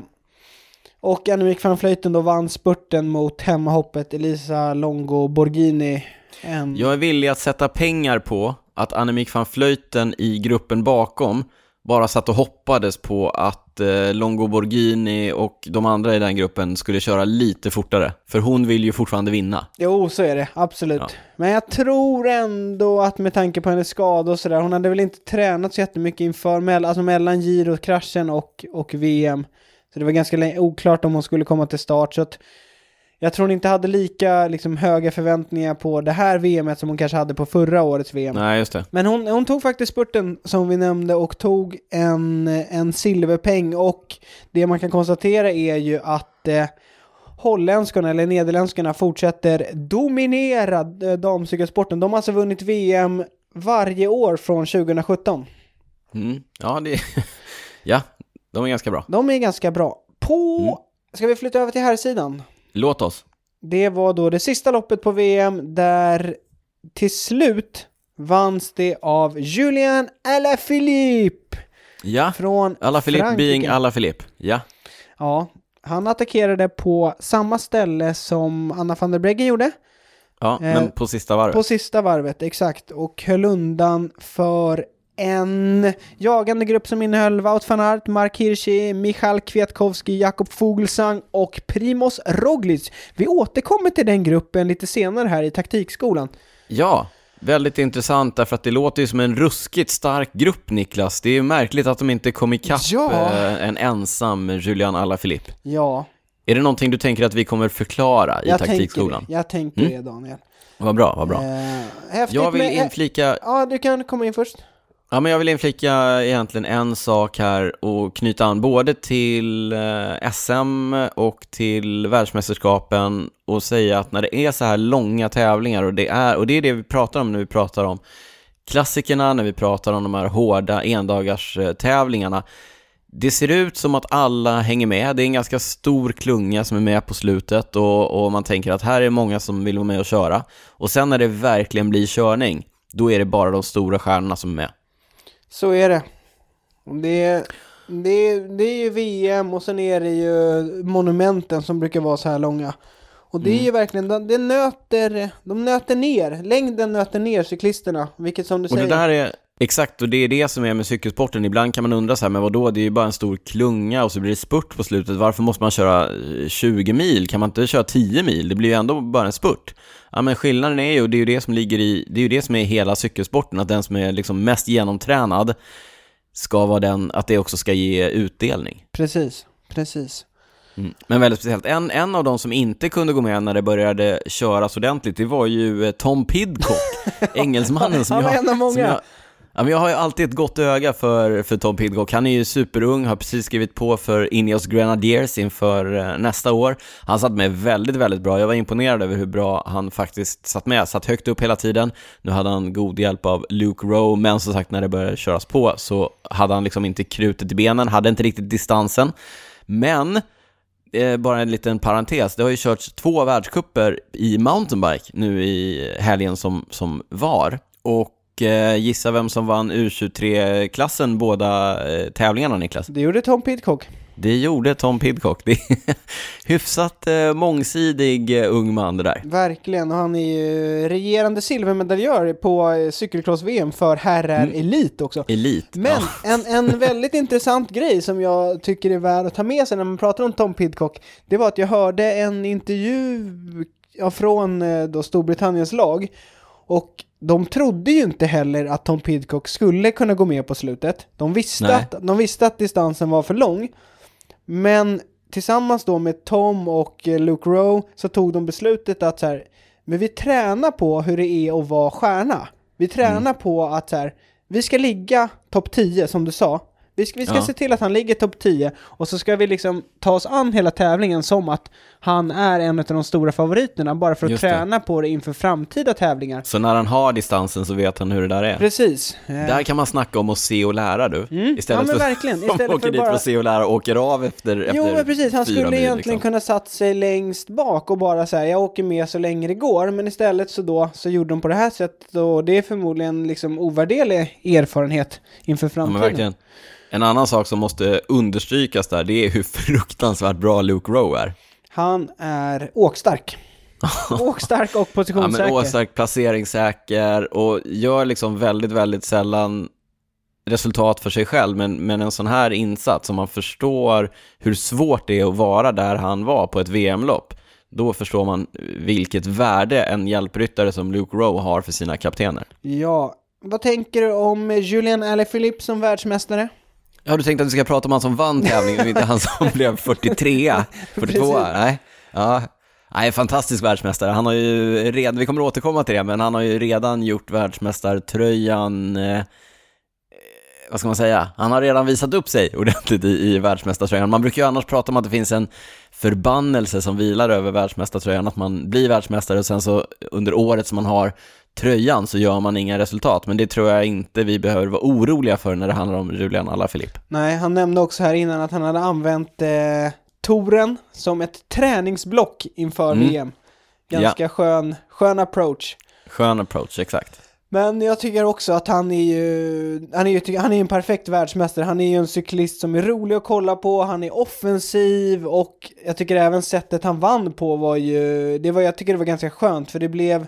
och Annemiek van Vleuten då vann spurten mot hemmahoppet Elisa Longo Borghini. En... Jag är villig att sätta pengar på att Annemiek van Vleuten i gruppen bakom bara satt och hoppades på att eh, Longo Borghini och de andra i den gruppen skulle köra lite fortare. För hon vill ju fortfarande vinna. Jo, så är det. Absolut. Ja. Men jag tror ändå att med tanke på hennes skada och sådär, hon hade väl inte tränat så jättemycket inför, mell- alltså mellan Giro-kraschen och, och VM. Så det var ganska oklart om hon skulle komma till start. Så att jag tror hon inte hade lika liksom, höga förväntningar på det här VMet som hon kanske hade på förra årets VM. Nej, just det. Men hon, hon tog faktiskt spurten som vi nämnde och tog en, en silverpeng och det man kan konstatera är ju att eh, holländskarna eller nederländskarna fortsätter dominera eh, damcykelsporten. De har alltså vunnit VM varje år från 2017. Mm. Ja, det... ja, de är ganska bra. De är ganska bra. På... Mm. Ska vi flytta över till här sidan? Låt oss. Det var då det sista loppet på VM där till slut vanns det av Julian Alaphilippe Ja, från Frankrike. being alla Filip. Ja. Ja, han attackerade på samma ställe som Anna van der Breggen gjorde. Ja, Eh, men på sista varvet. På sista varvet, exakt. Och höll undan för en jagande grupp som innehöll Wout van Aert, Mark Hirschi, Michal Kwiatkowski, Jakob Fuglsang och Primoz Roglic. Vi återkommer till den gruppen lite senare här i taktikskolan. Ja, väldigt intressant därför att det låter ju som en ruskigt stark grupp Niklas. Det är ju märkligt att de inte kom ikapp Ja. eh, en ensam Julian Alaphilippe. Ja, Är det någonting du tänker att vi kommer förklara i jag tänker taktikskolan? det. Jag tänker Mm. det, Daniel. Vad bra, vad bra. Eh, Jag vill inflika, Ja, du kan komma in först ja men jag vill inflika egentligen en sak här och knyta an både till eh, SM och till världsmästerskapen och säga att när det är så här långa tävlingar och det är, och det är det vi pratar om när vi pratar om klassikerna, när vi pratar om de här hårda endagars tävlingarna. det ser ut som att alla hänger med. Det är en ganska stor klunga som är med på slutet och, och man tänker att här är många som vill vara med och köra. Och sen när det verkligen blir körning, då är det bara de stora stjärnorna som är med. Så är det. Det, det, det är ju VM och sen är det ju monumenten som brukar vara så här långa. Och det är ju verkligen, det det nöter, de nöter ner, längden nöter ner cyklisterna, vilket som du Och det säger. där är, exakt, och det är det som är med cykelsporten. Ibland kan man undra så här, men vadå, det är ju bara en stor klunga och så blir det spurt på slutet. Varför måste man köra eh, 20 mil? Kan man inte köra 10 mil? Det blir ju ändå bara en spurt. Ja, men skillnaden är ju, och det är ju det som ligger i, det är ju det som är hela cykelsporten, att den som är liksom mest genomtränad ska vara den, att det också ska ge utdelning. Precis, precis. Mm. Men väldigt speciellt. En, en av de som inte kunde gå med när det började köras ordentligt, det var ju eh, Tom Pidcock, engelsmannen som Han var jag... en av många. Jag, ja, men jag har ju alltid ett gott öga för, för Tom Pidcock. Han är ju superung, har precis skrivit på för Ineos Grenadiers inför eh, nästa år. Han satt med väldigt, väldigt bra. Jag var imponerad över hur bra han faktiskt satt med. Satt högt upp hela tiden. Nu hade han god hjälp av Luke Rowe, men som sagt när det började köras på så hade han liksom inte krutet i benen, hade inte riktigt distansen. Men eh, bara en liten parentes, det har ju körts två världscuper i mountainbike nu i helgen som, som var. Och gissa vem som vann U23-klassen båda eh, tävlingarna Niklas? Det gjorde Tom Pidcock. Det gjorde Tom Pidcock. Det är hyfsat eh, mångsidig eh, ung man det där. Verkligen, och han är ju regerande silvermedaljör på eh, cykelcross-VM för herrar Mm. elit också. Elit. Men Ja. en, en väldigt intressant grej som jag tycker är värd att ta med sig när man pratar om Tom Pidcock, det var att jag hörde en intervju från eh, då Storbritanniens lag och de trodde ju inte heller att Tom Pidcock skulle kunna gå med på slutet. De visste, Nej. att, de visste att distansen var för lång. Men tillsammans då med Tom och eh, Luke Rowe så tog de beslutet att så här, Men vi tränar på hur det är att vara stjärna. Vi tränar Mm. på att så här, vi ska ligga topp 10 som du sa. Vi ska, vi ska Ja. se till att han ligger topp 10 och så ska vi liksom ta oss an hela tävlingen som att han är en av de stora favoriterna bara för att Just det. träna på det inför framtida tävlingar. Så när han har distansen så vet han hur det där är. Precis. Där kan man snacka om att se och lära du. Mm. Istället Ja, men för verkligen. som Istället åker för dit bara- för att se och lära och åker av efter, efter Jo men precis, han skulle mil, egentligen liksom. kunna satt sig längst bak och bara säga jag åker med så länge det går, men istället så då så gjorde de på det här sättet och det är förmodligen liksom ovärderlig erfarenhet inför Ja, framtiden. verkligen. En annan sak som måste understrykas där, det är hur fruktansvärt bra Luke Rowe är. Han är åkstark. åkstark och Ja, positionssäker. men åstark, placeringssäker och gör liksom väldigt, väldigt sällan resultat för sig själv, men, men en sån här insats, om man förstår hur svårt det är att vara där han var på ett VM-lopp, då förstår man vilket värde en hjälpryttare som Luke Rowe har för sina kaptener. Ja, vad tänker du om Julian Alaphilippe som världsmästare? Ja, du tänkte att vi ska prata om han som vann tävlingen och inte han som blev 43, 42, Precis. nej. Ja, nej, fantastisk världsmästare. Han har ju redan, vi kommer återkomma till det, men han har ju redan gjort världsmästartröjan, eh, vad ska man säga, han har redan visat upp sig ordentligt i, i världsmästartröjan. Man brukar ju annars prata om att det finns en förbannelse som vilar över världsmästartröjan, att man blir världsmästare och sen så under året som man har tröjan så gör man inga resultat, men det tror jag inte vi behöver vara oroliga för när det handlar om Julian Alaphilippe. Nej, han nämnde också här innan att han hade använt eh, touren som ett träningsblock inför Mm. VM. Ganska skön, skön approach. Skön approach, exakt. Men jag tycker också att han är ju, han är ju han är en perfekt världsmästare. Han är ju en cyklist som är rolig att kolla på, han är offensiv och jag tycker även sättet han vann på var ju, det var, jag tycker det var ganska skönt för det blev,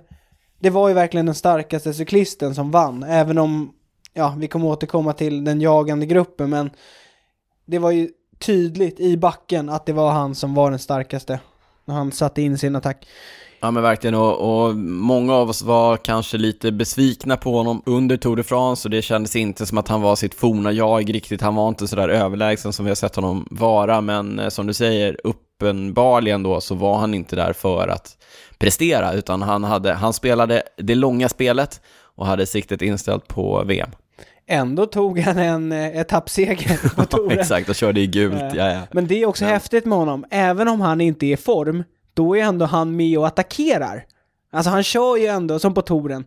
det var ju verkligen den starkaste cyklisten som vann, även om, ja, vi kommer återkomma till den jagande gruppen, men det var ju tydligt i backen att det var han som var den starkaste när han satte in sin attack. Ja men verkligen och, och många av oss var kanske lite besvikna på honom under Tour de France och det kändes inte som att han var sitt forna jag riktigt. Han var inte sådär överlägsen som vi har sett honom vara men eh, som du säger uppenbarligen då så var han inte där för att prestera utan han, hade, han spelade det långa spelet och hade siktet inställt på VM. Ändå tog han en eh, etappseger på touren. Exakt, och körde i gult, Eh, ja, ja. Men det är också häftigt med honom, även om han inte är i form, då är ändå han med och attackerar. Alltså han kör ju ändå, som på touren,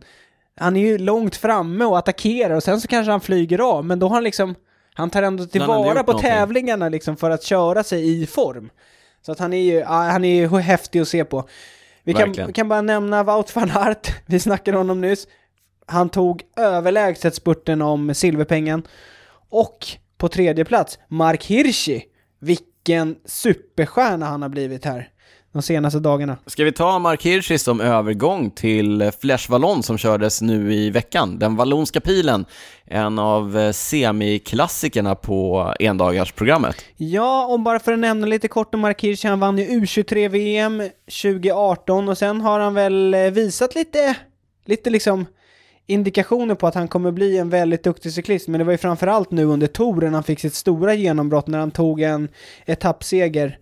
han är ju långt framme och attackerar och sen så kanske han flyger av, men då har han liksom, han tar ändå tillvara på någonting. tävlingarna liksom för att köra sig i form. Så att han är ju, han är ju häftig att se på. Vi kan, kan bara nämna Wout van Aert, vi snackade om honom nyss. Han tog överlägset spurten om silverpengen. Och på tredje plats, Mark Hirschi. Vilken superstjärna han har blivit här de senaste dagarna. Ska vi ta Mark Hirschi som övergång till Flesh Wallon som kördes nu i veckan? Den vallonska pilen, en av eh, semiklassikerna på endagarsprogrammet. Ja, och bara för att nämna lite kort om Mark Hirschi, han vann ju U23-VM 2018 och sen har han väl eh, visat lite, lite liksom indikationer på att han kommer bli en väldigt duktig cyklist, men det var ju framförallt nu under touren han fick sitt stora genombrott när han tog en etappseger.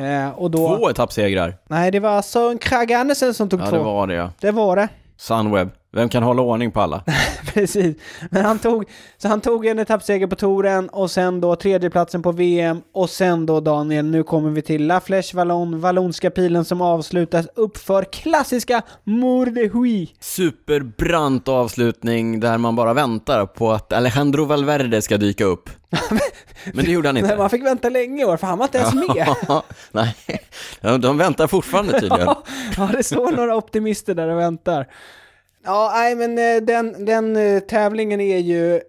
Eh, och då... Två etappsegrar. Nej, det var Søren Kragh Andersen som tog Ja, två. det var det ja. Det var det. Sunweb. Vem kan hålla ordning på alla? Precis. Men han tog, så han tog en etappseger på touren och sen då tredjeplatsen på VM och sen då Daniel, nu kommer vi till La Flèche Wallon, Vallonska pilen som avslutas uppför klassiska Mour de Huy. Superbrant avslutning där man bara väntar på att Alejandro Valverde ska dyka upp. Men det gjorde han Nej, inte. man fick vänta länge i år för han var inte ens med. Nej, de, de väntar fortfarande tydligen. ja, det står några optimister där och väntar. Ja, nej men eh, den, den eh, tävlingen är ju...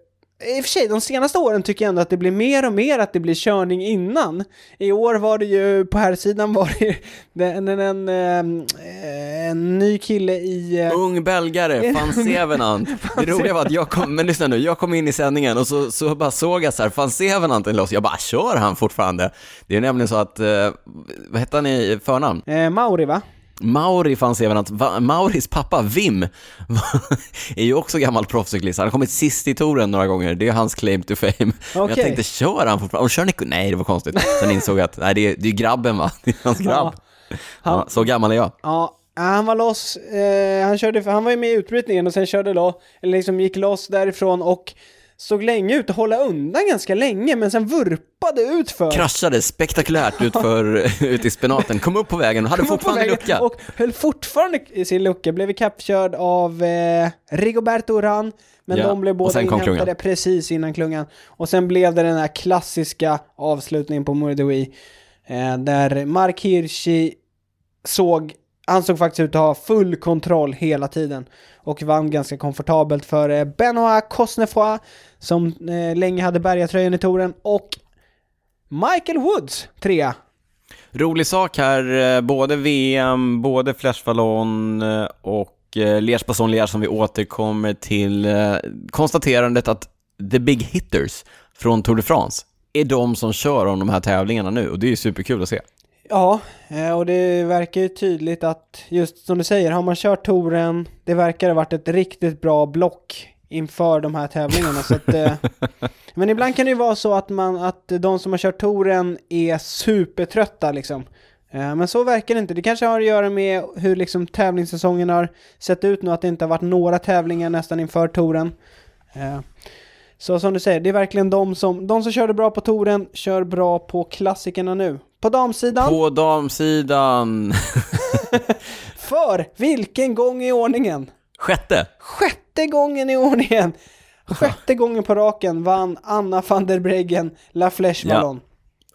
I och för sig, de senaste åren tycker jag ändå att det blir mer och mer att det blir körning innan. I år var det ju, på här sidan var det ju en, en, en, en ny kille i... eh, Ung belgare, van Sevenant. Det roliga var att jag kom, men lyssna nu, jag kom in i sändningen och så, så bara såg jag så här, van Sevenant är loss. Jag bara, kör han fortfarande? Det är nämligen så att, vad hette han i förnamn? Eh, Mauri va? Mauri van Sevenant, Va- Mauris pappa Wim är ju också gammal proffscyklist. Han har kommit sist i touren några gånger, det är hans claim to fame. Men jag tänkte, kör han fortfarande? Och kör Nico? Nej, det var konstigt. Sen insåg jag att, nej det är, det är grabben va? Det är hans grabb. Han- Ja, så gammal är jag. Ja, Ja, han var loss, eh, han, körde, han var ju med i utbrytningen och sen körde loss, eller liksom gick loss därifrån och såg länge ut att hålla undan ganska länge, men sen vurpade ut för. Kraschade spektakulärt ut, för, ut i spenaten, kom upp på vägen och hade Kom fortfarande lucka. Och höll fortfarande i sin lucka, blev ikappkörd av eh, Rigoberto Urán, men Ja, de blev båda inhämtade klungan. precis innan klungan. Och sen blev det den här klassiska avslutningen på Murdui, eh, där Mark Hirschi såg, han såg faktiskt ut att ha full kontroll hela tiden och vann ganska komfortabelt för eh, Benoit Cosnefroy som eh, länge hade bergatröjan i touren och Michael Woods trea. Rolig sak här, eh, både VM, både Flash Vallon eh, och Liège Bastogne Liège som vi återkommer till konstaterandet att the big hitters från Tour de France är de som kör om de här tävlingarna nu och det är ju superkul att se. Ja, och det verkar ju tydligt att just som du säger, har man kört touren, det verkar ha varit ett riktigt bra block inför de här tävlingarna. så att, eh, men ibland kan det ju vara så att, man, att de som har kört touren är supertrötta liksom. Eh, Men så verkar det inte. Det kanske har att göra med hur liksom tävlingssäsongen har sett ut nu, att det inte har varit några tävlingar nästan inför touren. Eh, Så som du säger, det är verkligen de som, de som körde bra på touren, kör bra på klassikerna nu. På damsidan, På damsidan, för vilken gång i ordningen? sjätte, Sjätte gången i ordningen! Sjätte gången på raken vann Anna van der Breggen La Flèche Ja. Wallon.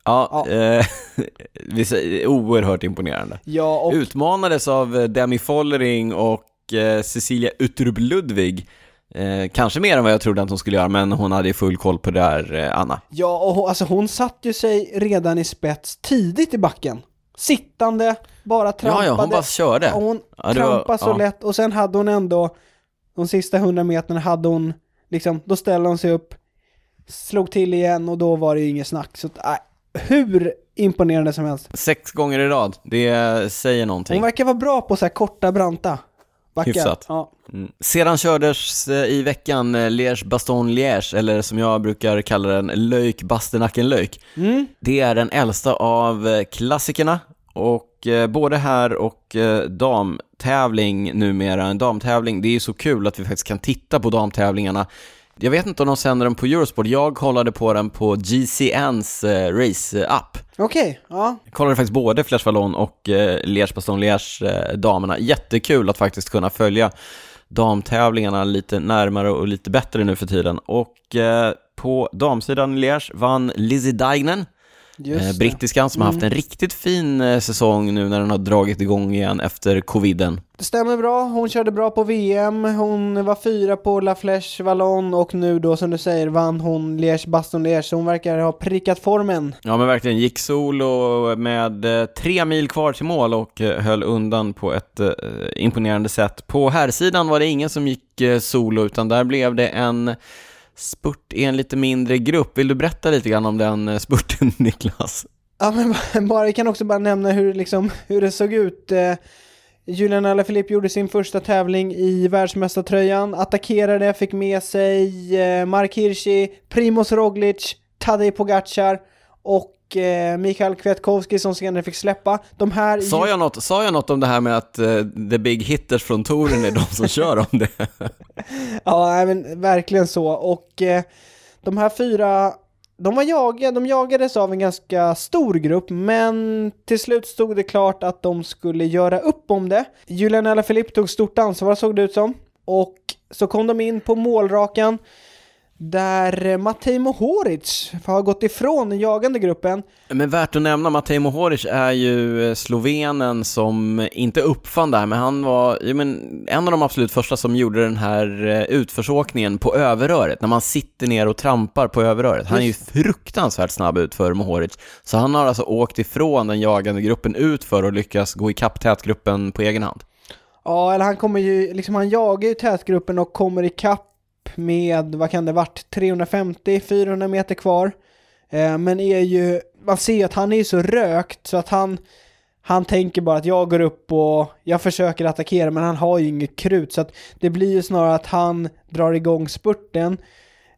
ja, Eh, vi säger- oerhört imponerande. Ja, och Utmanades av eh, Demi Follering och eh, Cecilia Utrup Ludvig. Eh, kanske mer än vad jag trodde att hon skulle göra, men hon hade ju full koll på det där, eh, Anna. Ja, och hon, alltså hon satt ju sig redan i spets tidigt i backen. Sittande, bara trampade. Ja, ja, hon bara körde. Ja, hon Ja, det var- trampade så ja. lätt och sen hade hon ändå, de sista hundra meterna hade hon, liksom, då ställde hon sig upp, slog till igen och då var det ju inget snack. Så äh, hur imponerande som helst. Sex gånger i rad, det säger någonting. Hon verkar vara bra på så här korta, branta backar. Hyfsat. Ja. Mm. Sedan kördes eh, i veckan eh, Liège Bastogne Liège, eller som jag brukar kalla den, Löjk Bastenacken Löjk. Mm. Det är den äldsta av eh, klassikerna och eh, både här och eh, damtävling numera, en damtävling, det är ju så kul att vi faktiskt kan titta på damtävlingarna. Jag vet inte om de sänder den på Eurosport, jag kollade på den på GCNs eh, race-app. Okej, ja. Jag kollade faktiskt både Flash Vallon och eh, Liège Bastogne Liège eh, damerna. Jättekul att faktiskt kunna följa damtävlingarna lite närmare och lite bättre nu för tiden. Och eh, på damsidan i Liège vann Lizzie Deignan, Just eh, det. brittiskan som har haft en riktigt fin eh, säsong nu när den har dragit igång igen efter coviden. Det stämmer bra, hon körde bra på VM, hon var fyra på La Flèche Vallon och nu då som du säger vann hon Liège Baston Liège, så hon verkar ha prickat formen. Ja men verkligen, gick solo med eh, tre mil kvar till mål och höll undan på ett imponerande sätt. På här sidan var det ingen som gick solo utan där blev det en spurt i en lite mindre grupp. Vill du berätta lite grann om den eh, spurten Niklas? Ja men bara, jag kan också bara nämna hur, liksom, hur det såg ut. Eh, Julian Alaphilippe gjorde sin första tävling i världsmästartröjan, attackerade, fick med sig eh, Mark Hirschi, Primoz Roglic, Tadej Pogacar och eh, Mikael Kwiatkowski som senare fick släppa. De här... Sa jag något, sa jag något om det här med att eh, the big hitters från touren är de som kör om det? Ja, men verkligen så. Och eh, de här fyra, de var jagade, de jagades av en ganska stor grupp, men till slut stod det klart att de skulle göra upp om det. Julian Alaphilippe tog stort ansvar såg det ut som. Och så kom de in på målrakan där eh, Matej Mohoric har gått ifrån den jagande gruppen. Men värt att nämna, Matej Mohoric är ju eh, slovenen som inte uppfann det här, men han var ja, men, en av de absolut första som gjorde den här eh, utförsåkningen på överröret, när man sitter ner och trampar på överröret. Han är ju fruktansvärt snabb ut för Mohoric, så han har alltså åkt ifrån den jagande gruppen ut för att lyckas gå ikapp tätgruppen på egen hand. Ja, eller han kommer ju, liksom han jagar ju tätgruppen och kommer ikapp med, vad kan det varit, 350-400 meter kvar. Eh, men är ju, man ser ju att han är ju så rökt så att han, han tänker bara att jag går upp och jag försöker attackera men han har ju inget krut så att det blir ju snarare att han drar igång spurten.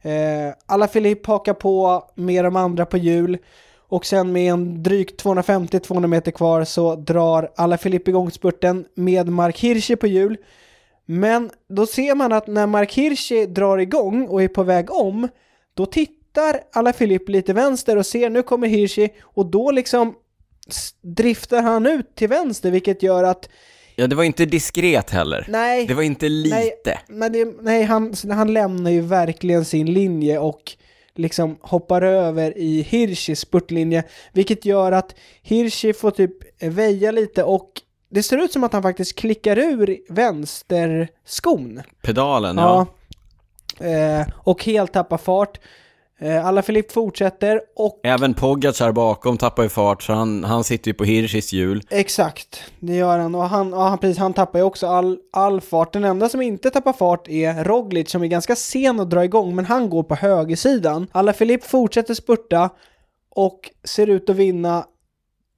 Eh, alla Filip hakar på med de andra på hjul Och sen med en drygt 250-200 meter kvar så drar Alaphilippe igång spurten med Mark Hirschi på hjul. Men då ser man att när Mark Hirschi drar igång och är på väg om, då tittar Alaphilippe lite vänster och ser nu kommer Hirschi och då liksom driftar han ut till vänster vilket gör att Ja, det var inte diskret heller. nej, Det var inte lite. Nej, men det, nej han, han lämnar ju verkligen sin linje och liksom hoppar över i Hirschis spurtlinje, vilket gör att Hirschi får typ väja lite och det ser ut som att han faktiskt klickar ur vänsterskon. Pedalen, ja. Ja. Eh, och helt tappar fart. Eh, Alla Filip fortsätter och Även Pogacar bakom tappar ju fart, så han, han sitter ju på Hirschis hjul. Exakt, det gör han. Och han, ja, han, precis, han tappar ju också all, all fart. Den enda som inte tappar fart är Roglic som är ganska sen att dra igång, men han går på högersidan. Alla Filip fortsätter spurta och ser ut att vinna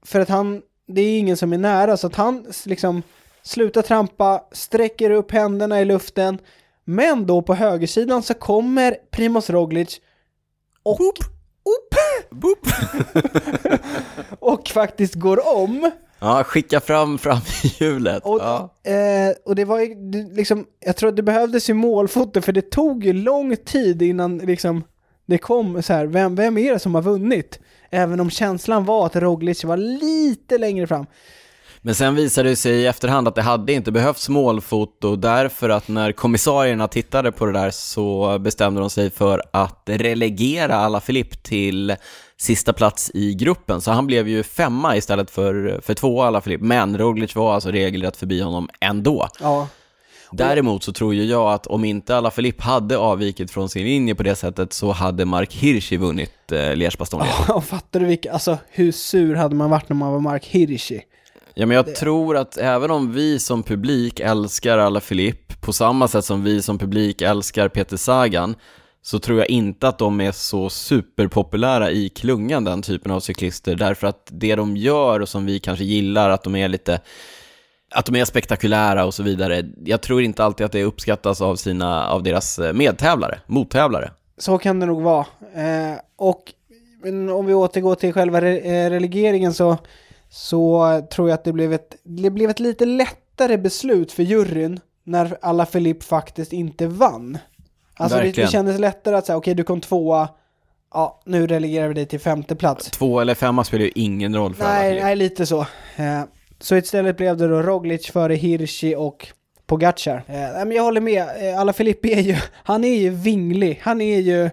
för att han, det är ingen som är nära, så att han liksom slutar trampa, sträcker upp händerna i luften. Men då på högersidan så kommer Primoz Roglic och, Boop. och faktiskt går om. Ja, skicka fram, fram i hjulet. Och, ja. eh, och det var ju liksom, jag tror att det behövdes ju målfoto för det tog ju lång tid innan liksom det kom så här, vem, vem är det som har vunnit? Även om känslan var att Roglic var lite längre fram. Men sen visade det sig i efterhand att det hade inte behövts målfoto därför att när kommissarierna tittade på det där så bestämde de sig för att relegera alla Filip till sista plats i gruppen. Så han blev ju femma istället för, för tvåa alla Filip. Men Roglic var alltså regelrätt förbi honom ändå. Ja, Däremot så tror ju jag att om inte alla Filip hade avvikit från sin linje på det sättet så hade Mark Hirschi vunnit eh, Liège-Bastogne. och fattar du vilka, alltså hur sur hade man varit när man var Mark Hirschi? Ja, men jag tror att även om vi som publik älskar alla Filip, på samma sätt som vi som publik älskar Peter Sagan, så tror jag inte att de är så superpopulära i klungan, den typen av cyklister, därför att det de gör och som vi kanske gillar, att de är lite att de är spektakulära och så vidare. Jag tror inte alltid att det uppskattas av, sina, av deras eh, medtävlare, mottävlare. Så kan det nog vara. Eh, och om vi återgår till själva re eh, relegeringen så, så tror jag att det blev, ett, det blev ett lite lättare beslut för juryn när alla Filip faktiskt inte vann. Alltså det, det kändes lättare att säga okej du kom tvåa, ja nu relegerar vi dig till femte plats. Två eller femma spelar ju ingen roll för alla Nej, Filip. nej lite så. Eh, så istället blev det då Roglic före Hirschi och Pogacar. Eh, men jag håller med, eh, alla Filippi är ju, han är ju vinglig, han är ju,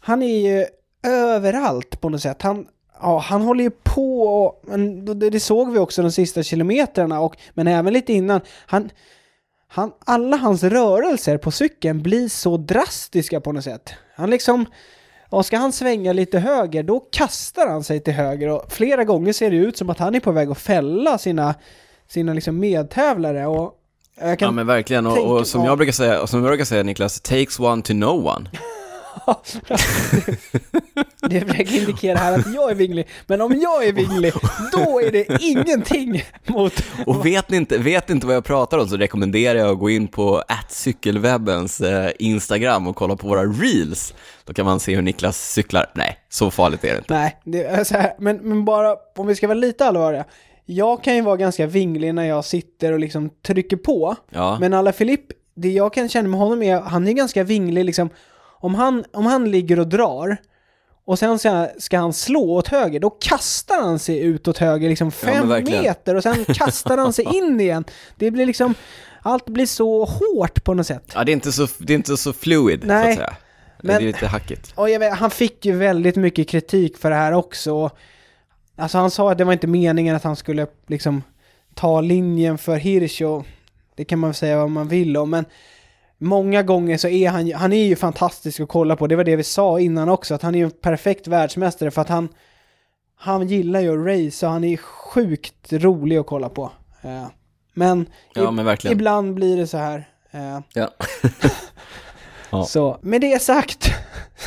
han är ju överallt på något sätt. Han, ja, han håller ju på och, men det, det såg vi också de sista kilometrarna och, men även lite innan. Han, han, alla hans rörelser på cykeln blir så drastiska på något sätt. Han liksom, och ska han svänga lite höger, då kastar han sig till höger och flera gånger ser det ut som att han är på väg att fälla sina, sina liksom medtävlare och jag kan Ja men verkligen, och, och som, ja. jag brukar säga, och som jag brukar säga Niklas, takes one to know one. Det försöker indikera här att jag är vinglig, men om jag är vinglig, då är det ingenting mot... Och vet ni inte, vet ni inte vad jag pratar om så rekommenderar jag att gå in på cykelwebbens eh, Instagram och kolla på våra reels. Då kan man se hur Niklas cyklar. Nej, så farligt är det inte. Nej, det är här, men, men bara om vi ska vara lite allvarliga. Jag kan ju vara ganska vinglig när jag sitter och liksom trycker på. Ja, Men alla Filip, det jag kan känna med honom är, han är ganska vinglig liksom. Om han, om han ligger och drar och sen ska, ska han slå åt höger, då kastar han sig ut åt höger liksom fem verkligen. meter och sen kastar han sig in igen. Det blir liksom, allt blir så hårt på något sätt. ja det, är inte så, det är inte så fluid, så Nej, att säga. men- Det är lite hackigt. Och vet, han fick ju väldigt mycket kritik för det här också. Alltså han sa att det var inte meningen att han skulle liksom ta linjen för Hirsch och det kan man säga vad man vill om, men många gånger så är han han är ju fantastisk att kolla på. Det var det vi sa innan också, att han är ju en perfekt världsmästare för att han, han gillar ju att race och han är sjukt rolig att kolla på. Eh, Men, Ja men ibland blir det så här. Eh, Ja. Ja. Så, med det sagt,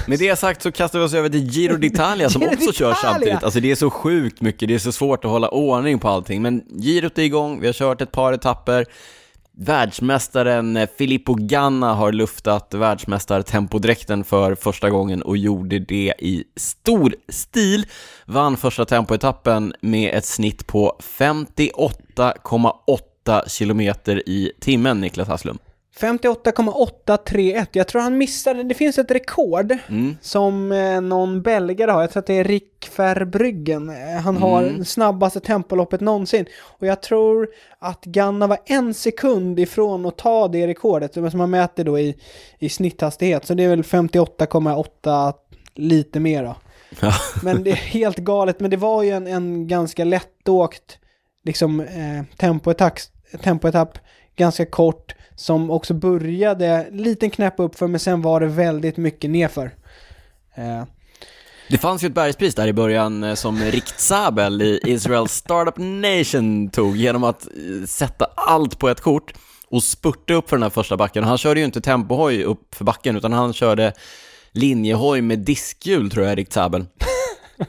Med det sagt så kastar vi oss över till Giro d'Italia som Giro också kör d'Italia! samtidigt. Alltså det är så sjukt mycket, det är så svårt att hålla ordning på allting. Men girot är igång, vi har kört ett par etapper. Världsmästaren eh, Filippo Ganna har luftat världsmästartempodräkten för första gången och gjorde det i stor stil. Vann första tempoetappen med ett snitt på 58,8 kilometer i timmen, Niklas Hasslum. 58,831. Jag tror han missade, det finns ett rekord Mm. som eh, någon belgare har. Jag tror att det är Rick Verbruggen. Eh, Han har Mm. det snabbaste tempoloppet någonsin. Och jag tror att Ganna var en sekund ifrån att ta det rekordet. Som man mäter då i, i snitthastighet. Så det är väl 58,8 lite mer då. Ja. Men det är helt galet. Men det var ju en, en ganska lättåkt liksom, eh, tempoetapp, tempoetapp, ganska kort, som också började liten knäpp upp för men sen var det väldigt mycket nerför. Eh, Det fanns ju ett bergspris där i början eh, som Rikt Sabel i Israel Startup Nation tog genom att eh, sätta allt på ett kort och spurta upp för den här första backen. Han körde ju inte tempohoj upp för backen utan han körde linjehoj med diskhjul tror jag, Rikt Sabel.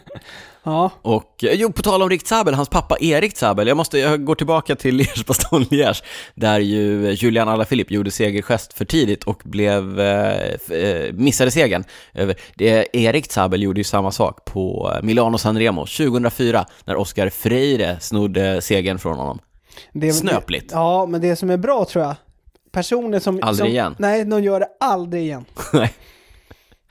ja, Och, eh, jo, på tal om Rikt Sabel, hans pappa Erik Sabel, jag måste, jag går tillbaka till Liège Bastogne Liège, där ju Julian Alaphilippe gjorde segergest för tidigt och blev, eh, eh, missade segern. Det, Erik Sabel gjorde ju samma sak på Milano Sanremo 2004, när Oscar Freire snodde segern från honom. det, Snöpligt. Det, ja, men det som är bra tror jag, personer som... Aldrig som, igen. Nej, de gör det aldrig igen. Nej.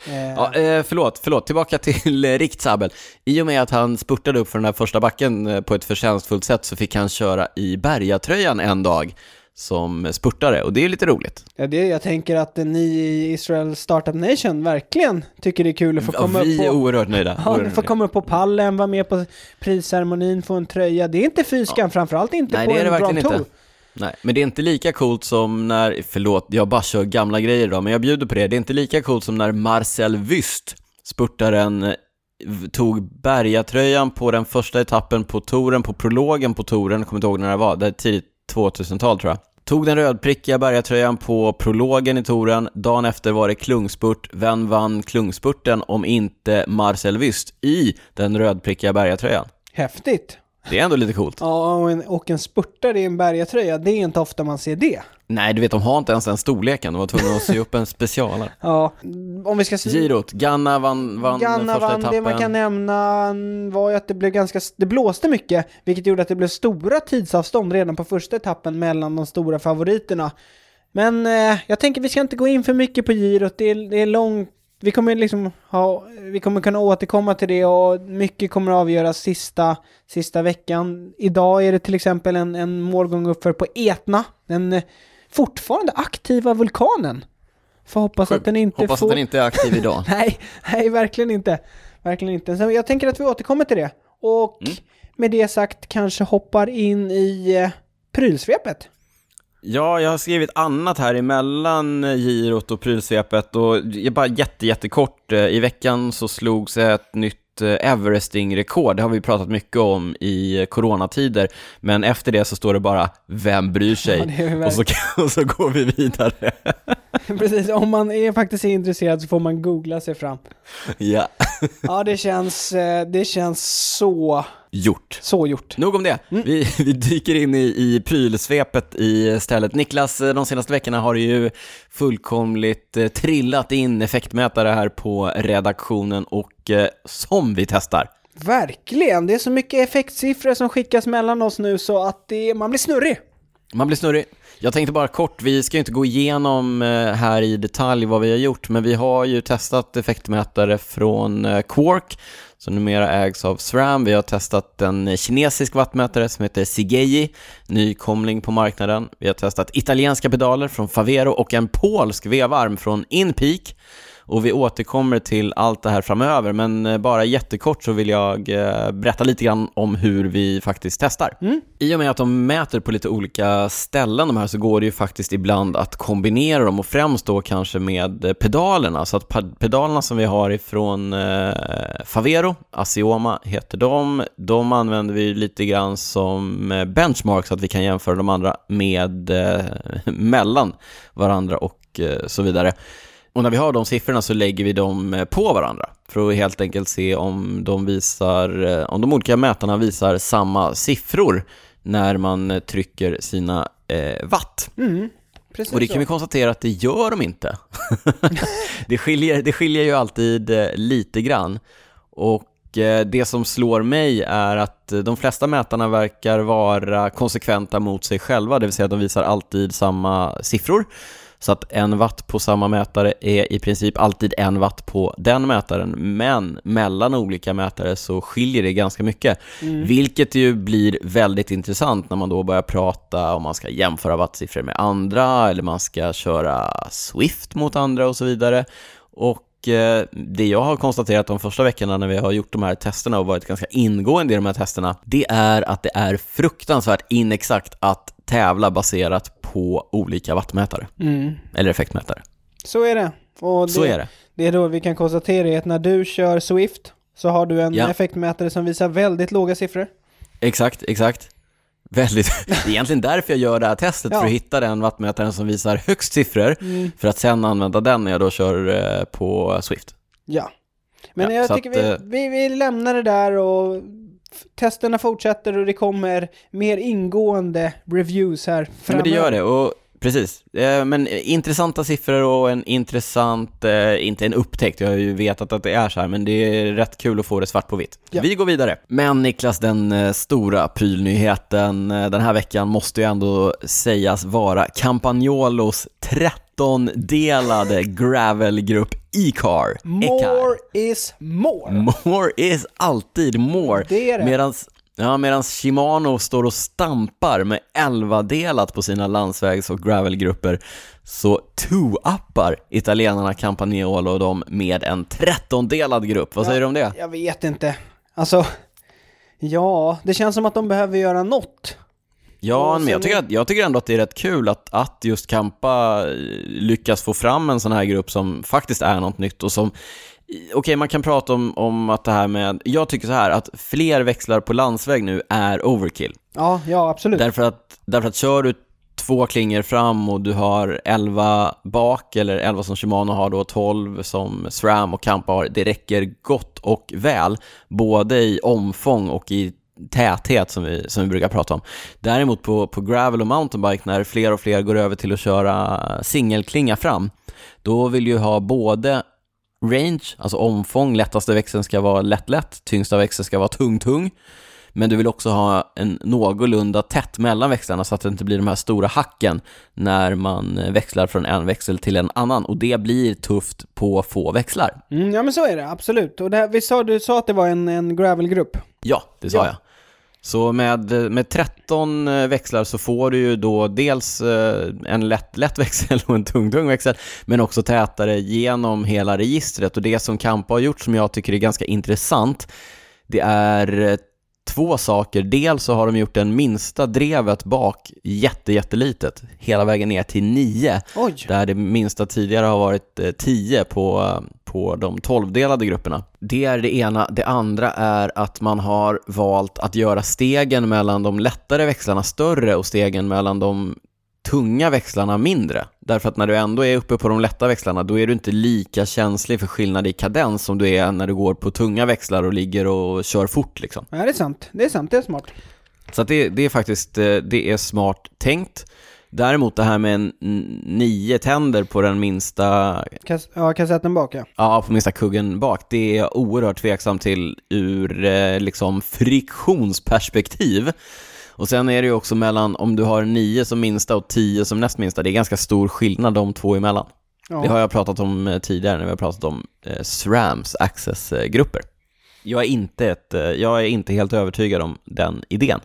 Eh, Ja, eh, förlåt, förlåt, tillbaka till eh, Rikt Sabel. I och med att han spurtade upp för den här första backen på ett förtjänstfullt sätt så fick han köra i bergatröjan en dag som spurtare och det är lite roligt. Ja, det, jag tänker att ni i Israel Startup Nation verkligen tycker det är kul att få Ja, komma vi upp är på... oerhört nöjda. Ja, Oerhört nöjda. komma upp på pallen, vara med på prisceremonin, få en tröja. Det är inte fy skam, framförallt inte Nej, på det är en det Grand verkligen Tour. inte. Nej, men det är inte lika coolt som när, förlåt, jag bara kör gamla grejer idag, men jag bjuder på det. Det är inte lika coolt som när Marcel Wyst, spurtaren, eh, tog bergatröjan på den första etappen på touren, på prologen på touren, jag kommer inte ihåg när det var, det är tidigt 2000-tal tror jag. Tog den rödprickiga bergatröjan på prologen i touren, dagen efter var det klungspurt, vem vann klungspurten om inte Marcel Wyst i den rödprickiga bergatröjan? Häftigt. Det är ändå lite coolt. Ja, och en, och en spurtare i en bergatröja, det är inte ofta man ser det. Nej, du vet, de har inte ens den storleken. De var tvungna att sy upp en specialare. Ja, om vi ska se... Girot, Ganna vann, vann Ganna första vann, etappen. det man kan nämna var ju att det blev ganska, det blåste mycket, vilket gjorde att det blev stora tidsavstånd redan på första etappen mellan de stora favoriterna. Men eh, jag tänker vi ska inte gå in för mycket på girot, det är, det är långt, vi kommer liksom ha, vi kommer kunna återkomma till det och mycket kommer att avgöras sista, sista veckan. Idag är det till exempel en, en målgång uppför på Etna, den fortfarande aktiva vulkanen. Får hoppas Sjukt. att den inte Hoppas får... att den inte är aktiv idag. Nej, nej, verkligen inte. Verkligen inte. Så jag tänker att vi återkommer till det. Och Mm. med det sagt kanske hoppar in i eh, prylsvepet. Ja, jag har skrivit annat här emellan eh, girot och prylsvepet och bara jätte, jättekort. eh, I veckan så slogs ett nytt eh, Everesting-rekord. Det har vi pratat mycket om i coronatider. Men efter det så står det bara “Vem bryr sig?” Ja, och, så, och så går vi vidare. Precis, om man är faktiskt intresserad så får man googla sig fram. ja, Ja, det känns, eh, det känns så, gjort. så gjort. Nog om det. Mm. Vi, vi dyker in i, i prylsvepet i stället. Niklas, eh, de senaste veckorna har det ju fullkomligt eh, trillat in effektmätare här på redaktionen och som vi testar. Verkligen, det är så mycket effektsiffror som skickas mellan oss nu så att det, man blir snurrig. Man blir snurrig. Jag tänkte bara kort, vi ska ju inte gå igenom eh, här i detalj vad vi har gjort, men vi har ju testat effektmätare från eh, Quark, som numera ägs av SRAM. Vi har testat en kinesisk wattmätare som heter Sigeji, nykomling på marknaden. Vi har testat italienska pedaler från Favero och en polsk vevarm från Inpeak. Och vi återkommer till allt det här framöver, men eh, bara jättekort så vill jag eh, berätta lite grann om hur vi faktiskt testar. I och med att de mäter på lite olika ställen de här så går det ju faktiskt ibland att kombinera dem och främst då kanske med eh, pedalerna. Så att pedalerna som vi har ifrån eh, Favero, Asioma heter de, de använder vi lite grann som benchmark så att vi kan jämföra de andra med eh, mellan varandra och eh, så vidare. Och när vi har de siffrorna så lägger vi dem eh, på varandra för att helt enkelt se om de visar, eh, om de olika mätarna visar samma siffror när man eh, trycker sina eh, watt. Mm, precis Och det så. kan vi konstatera att det gör de inte. det, skiljer, det skiljer ju alltid lite grann. Och det som slår mig är att de flesta mätarna verkar vara konsekventa mot sig själva, det vill säga att de visar alltid samma siffror. Så att en watt på samma mätare är i princip alltid en watt på den mätaren, men mellan olika mätare så skiljer det ganska mycket. Mm. Vilket ju blir väldigt intressant när man då börjar prata om man ska jämföra wattsiffror med andra eller man ska köra Swift mot andra och så vidare. Och det jag har konstaterat de första veckorna när vi har gjort de här testerna och varit ganska ingående i de här testerna, det är att det är fruktansvärt inexakt att tävla baserat på olika wattmätare, Mm. eller effektmätare. Så är det. Och det, Så är det. det är då vi kan konstatera är att när du kör Swift så har du en Ja. effektmätare som visar väldigt låga siffror. Exakt, exakt. Väldigt. Det är egentligen därför jag gör det här testet, Ja. för att hitta den wattmätaren som visar högst siffror, Mm. för att sen använda den när jag då kör eh, på Swift. Ja. Men Ja, jag tycker att, vi, eh, vi, vi lämnar det där och testerna fortsätter och det kommer mer ingående reviews här framöver. men det gör det, och precis. Eh, Men intressanta siffror och en intressant, eh, inte en upptäckt, jag har ju vetat att det är så här, men det är rätt kul att få det svart på vitt. Ja. Vi går vidare. Men Niklas, den eh, stora prylnyheten den här veckan måste ju ändå sägas vara Campagnolos 13-delade gravelgrupp E-car. More is more. More is alltid more. Det är det. Medans, ja, medans Shimano står och stampar med 11-delat på sina landsvägs och gravelgrupper så two-uppar italienarna Campagnolo och dem med en 13-delad grupp. Vad säger du om det? Jag vet inte. Alltså, ja, det känns som att de behöver göra något. Ja, men jag tycker, att, jag tycker ändå att det är rätt kul att, att just Kampa lyckas få fram en sån här grupp som faktiskt är något nytt och som Okej, man kan prata om, om att det här med, jag tycker så här att fler växlar på landsväg nu är overkill. Ja, ja, absolut. Därför att, därför att kör du två klingor fram och du har 11 bak, eller 11 som Shimano har då, 12 som SRAM och Kampa har, det räcker gott och väl, både i omfång och i täthet som vi, som vi brukar prata om. Däremot på, på gravel och mountainbike, när fler och fler går över till att köra singelklinga fram, då vill du ha både range, alltså omfång, lättaste växeln ska vara lätt-lätt, tyngsta växeln ska vara tung-tung, men du vill också ha en någorlunda tätt mellan växlarna så att det inte blir de här stora hacken när man växlar från en växel till en annan och det blir tufft på få växlar. Mm, ja, men så är det, absolut. Och det här, vi sa, du sa att det var en, en gravelgrupp. Ja, det sa Ja. jag. Så med, med 13 eh, växlar så får du ju då dels eh, en lätt, lätt växel och en tung, tung växel, men också tätare genom hela registret. Och det som Kampa har gjort som jag tycker är ganska intressant, det är eh, två saker. Dels så har de gjort den minsta drevet bak jätte, jättelitet, hela vägen ner till 9 Oj! där det minsta tidigare har varit eh, 10 på, på de 12-delade grupperna. Det är det ena. Det andra är att man har valt att göra stegen mellan de lättare växlarna större och stegen mellan de tunga växlarna mindre. Därför att när du ändå är uppe på de lätta växlarna, då är du inte lika känslig för skillnad i kadens som du är när du går på tunga växlar och ligger och kör fort liksom. Ja, det är sant. Det är sant, det är smart. Så det, det är faktiskt, eh, det är smart tänkt. Däremot det här med nio tänder på den minsta Kas ja, kassetten bak ja. Ja, på minsta kuggen bak. Det är jag oerhört tveksam till ur eh, liksom friktionsperspektiv. Och sen är det ju också mellan, om du har 9 som minsta och 10 som näst minsta, det är ganska stor skillnad de två emellan. ja. Det har jag pratat om eh, tidigare när vi har pratat om eh, SRAMs accessgrupper. Jag är, inte ett, eh, jag är inte helt övertygad om den idén.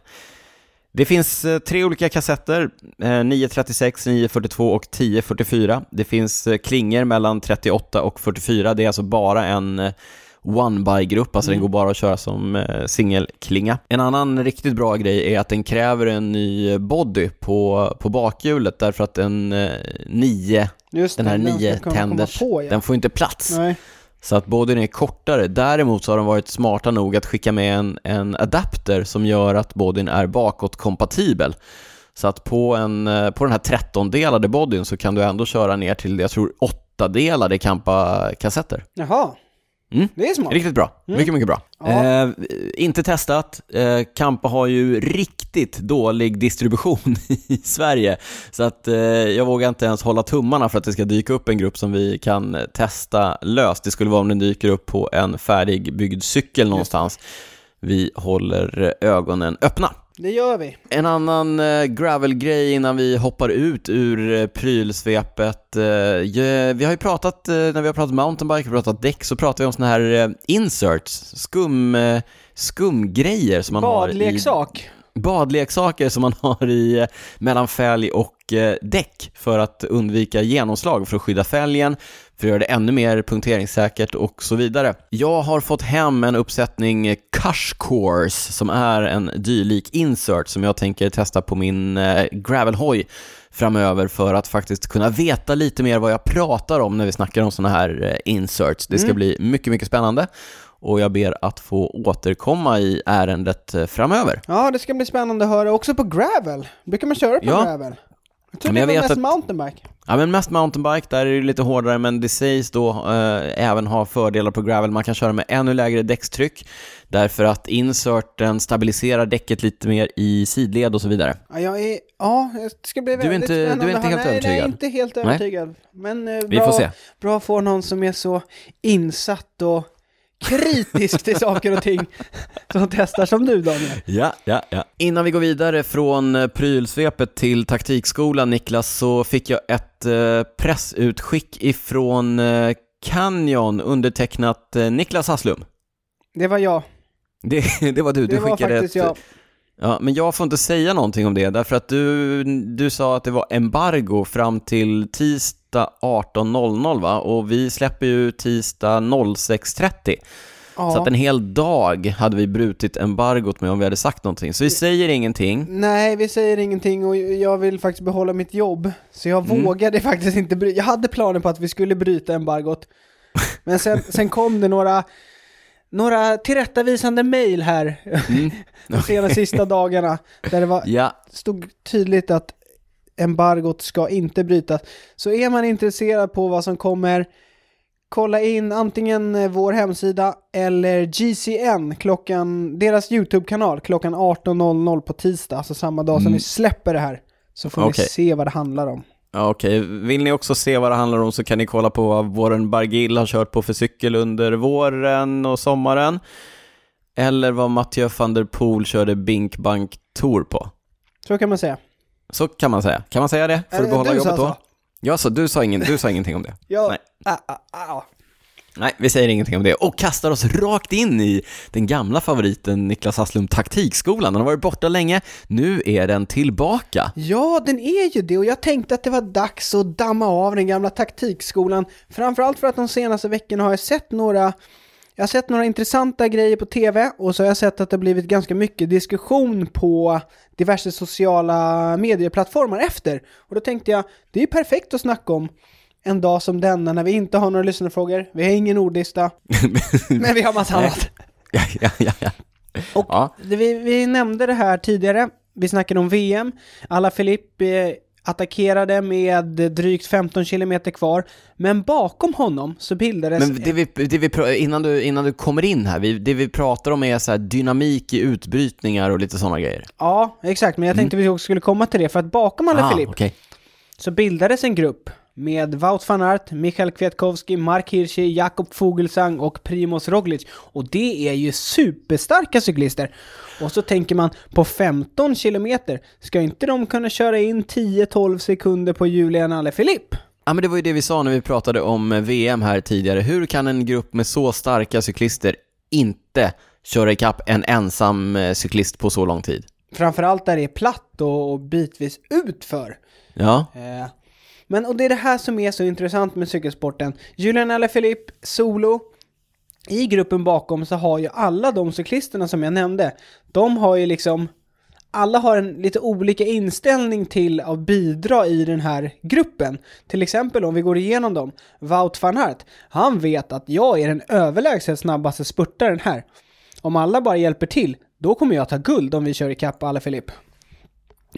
Det finns eh, tre olika kassetter, eh, 936, 942 och 1044. Det finns klingor mellan 38 och 44, det är alltså bara en one-by-grupp, alltså den går bara att köra som eh, singelklinga. En annan riktigt bra grej är att den kräver en ny body på, på bakhjulet därför att en eh, 9 Just den här ska nio tänders, På, ja. den får inte plats. Nej. Så att bodyn är kortare. Däremot så har de varit smarta nog att skicka med en, en adapter som gör att bodyn är bakåtkompatibel. Så att på, en, eh, på den här 13-delade bodyn så kan du ändå köra ner till, jag tror, 8-delade Kampa-kassetter. Jaha. Mm. Det är smart. Riktigt bra. Mycket, mycket bra. Ja. Eh, inte testat. Eh, Kampa har ju riktigt dålig distribution i Sverige. Så att eh, jag vågar inte ens hålla tummarna för att det ska dyka upp en grupp som vi kan eh, testa löst. Det skulle vara om den dyker upp på en färdigbyggd cykel någonstans. Vi håller eh, ögonen öppna. Det gör vi. En annan eh, gravel-grej innan vi hoppar ut ur eh, prylsvepet. Eh, vi har ju pratat, när vi har pratat mountainbike och pratat däck, så pratar vi om såna här inserts, skum, skumgrejer som man har i... Badleksak. Badleksaker som man har i mellan fälg och däck för att undvika genomslag, för att skydda fälgen, för att göra det ännu mer punkteringssäkert och så vidare. Jag har fått hem en uppsättning Cush Course som är en dylik insert som jag tänker testa på min eh, gravelhoj framöver för att faktiskt kunna veta lite mer vad jag pratar om när vi snackar om sådana här eh, inserts. Det ska Mm. bli mycket, mycket spännande och jag ber att få återkomma i ärendet eh, framöver. Ja, det ska bli spännande att höra. Också på gravel. Brukar man köra på Ja. gravel? Jag tror men det jag var vet mest att- mountainbike. Ja, men mest mountainbike, där är det lite hårdare, men det sägs då eh, även ha fördelar på gravel. Man kan köra med ännu lägre däckstryck, därför att inserten stabiliserar däcket lite mer i sidled och så vidare. Ja, jag är... Ja, det ska bli är väldigt inte- du är spännande inte att höra. helt nej, Nej, övertygad? inte helt Nej. övertygad. Men eh, Vi bra, får se. bra att få någon som är så insatt och kritisk till saker och ting som testar som du, Daniel. Ja, ja, ja. Innan vi går vidare från eh, prylsvepet till taktikskolan, Niklas, så fick jag ett eh, pressutskick ifrån eh, Canyon undertecknat Niklas Hasslum. Det var jag. Det, det var du, Det du var skickade faktiskt ett, jag. Ja, men jag får inte säga någonting om det, därför att du, du sa att det var embargo fram till tisdag 18.00 va? Och vi släpper ju tisdag 06.30. Ja. Så att en hel dag hade vi brutit embargot med om vi hade sagt någonting. Så vi säger ingenting. Nej, vi säger ingenting och jag vill faktiskt behålla mitt jobb. Så jag Mm. vågade faktiskt inte bry- Jag hade planer på att vi skulle bryta embargot. Men sen, sen kom det några, några tillrättavisande mejl här Mm. de senaste sista dagarna. Där det var, Ja, stod tydligt att embargot ska inte brytas. Så är man intresserad på vad som kommer, kolla in antingen eh, vår hemsida eller GCN, klockan, deras YouTube-kanal, klockan 18.00 på tisdag, alltså samma dag som Mm. vi släpper det här. Så får Okej. ni se vad det handlar om. Ja, okej. Vill ni också se vad det handlar om så kan ni kolla på vad Warren Bargill har kört på för cykel under våren och sommaren. Eller vad Mathieu van der Poel körde Bink Bank Tour på. Så kan man säga. Så kan man säga. Kan man säga det? För att Eh, behålla jobbet då? så. Ja, så du sa, ingen, du sa ingenting om det? Ja, Nej. ah, ah, ah. Nej, vi säger ingenting om det. Och kastar oss rakt in i den gamla favoriten Niklas Hasslum Taktikskolan. Den har varit borta länge, nu är den tillbaka. Ja, den är ju det och jag tänkte att det var dags att damma av den gamla taktikskolan. Framförallt för att de senaste veckorna har jag sett några jag har sett några intressanta grejer på TV och så har jag sett att det har blivit ganska mycket diskussion på diverse sociala medieplattformar efter. Och då tänkte jag, det är ju perfekt att snacka om en dag som denna när vi inte har några lyssnarfrågor, vi har ingen ordlista, men vi har massa annat. ja, ja, ja, ja. Och Ja. vi, vi nämnde det här tidigare, vi snackade om VM, alla Filip eh, attackerade med drygt 15 kilometer kvar, men bakom honom så bildades... Men det vi, det vi, innan, du, innan du kommer in här, vi, det vi pratar om är så dynamik i utbrytningar och lite sådana grejer. Ja, exakt, men jag tänkte vi också skulle komma till det, för att bakom alla ah, Filip okej. så bildades en grupp med Wout van Aert, Michael Kwiatkowski, Mark Hirschi, Jakob Fogelsang och Primoz Roglic. Och det är ju superstarka cyklister. Och så tänker man, på 15 kilometer, ska inte de kunna köra in 10-12 sekunder på Julian Alaphilippe? Ja, men det var ju det vi sa när vi pratade om eh, VM här tidigare. Hur kan en grupp med så starka cyklister inte köra ikapp en ensam eh, cyklist på så lång tid? Framförallt där det är platt och, och bitvis utför. Ja, Eh, men och det är det här som är så intressant med cykelsporten. Julian Alaphilippe, solo. I gruppen bakom så har ju alla de cyklisterna som jag nämnde, de har ju liksom, alla har en lite olika inställning till att bidra i den här gruppen. Till exempel om vi går igenom dem. Wout van Aert, han vet att jag är den överlägset snabbaste spurtaren här. Om alla bara hjälper till, då kommer jag ta guld om vi kör ikapp Alaphilippe.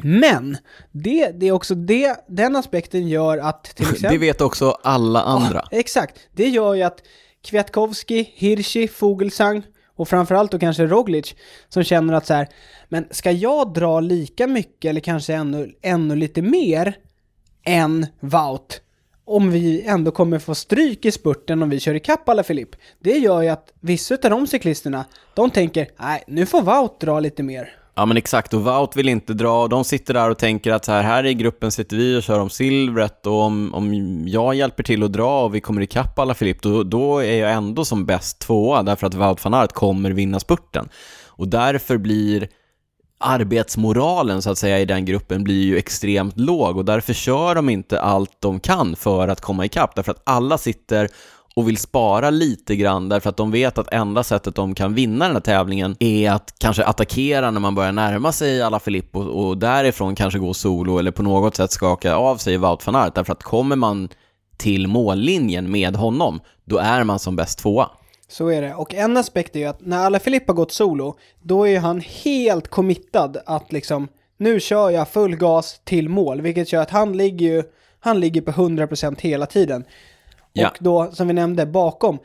Men, det, det är också det, den aspekten gör att till exempel... det vet också alla andra. Exakt, det gör ju att Kwiatkowski, Hirschi, Fogelsang och framförallt då kanske Roglic som känner att så här, men ska jag dra lika mycket eller kanske ännu, ännu lite mer än Wout om vi ändå kommer få stryk i spurten om vi kör ikapp alla Filip. Det gör ju att vissa av de cyklisterna, de tänker, nej, nu får Wout dra lite mer. Ja men exakt, och Wout vill inte dra, och de sitter där och tänker att så här, här i gruppen sitter vi och kör om silvret och om, om jag hjälper till att dra och vi kommer ikapp alla Filipp, då, då är jag ändå som bäst tvåa därför att Wout van Aert kommer vinna spurten. Och därför blir arbetsmoralen så att säga i den gruppen blir ju extremt låg och därför kör de inte allt de kan för att komma ikapp därför att alla sitter och vill spara lite grann därför att de vet att enda sättet de kan vinna den här tävlingen är att kanske attackera när man börjar närma sig alla Filippo och därifrån kanske gå solo eller på något sätt skaka av sig Wout van Aert därför att kommer man till mållinjen med honom, då är man som bäst tvåa. Så är det. Och en aspekt är ju att när alla har gått solo, då är han helt committad att liksom, nu kör jag full gas till mål, vilket gör att han ligger ju, han ligger på 100% hela tiden. Ja. Och då, som vi nämnde, bakom,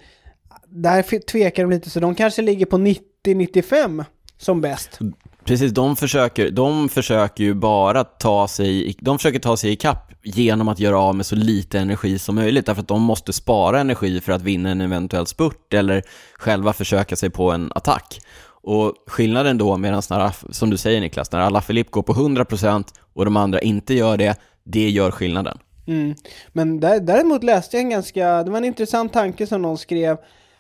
där tvekar de lite, så de kanske ligger på 90-95 som bäst. Precis, de försöker, de försöker ju bara ta sig, de försöker ta sig i kapp genom att göra av med så lite energi som möjligt, därför att de måste spara energi för att vinna en eventuell spurt eller själva försöka sig på en attack. Och skillnaden då, medan som du säger Niklas, när alla Filip går på 100% och de andra inte gör det, det gör skillnaden. Mm. Men däremot läste jag en ganska, det var en intressant tanke som någon skrev,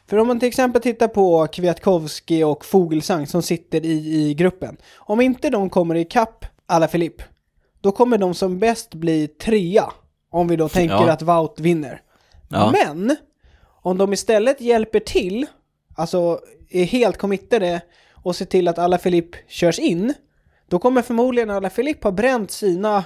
för om man till exempel tittar på Kwiatkowski och Fogelsang som sitter i, i gruppen. Om inte de kommer ikapp alla Filip, då kommer de som bäst bli trea. Om vi då tänker ja. att Wout vinner. Ja. Men, om de istället hjälper till, alltså är helt committade och ser till att alla Filip körs in, då kommer förmodligen alla Filip ha bränt sina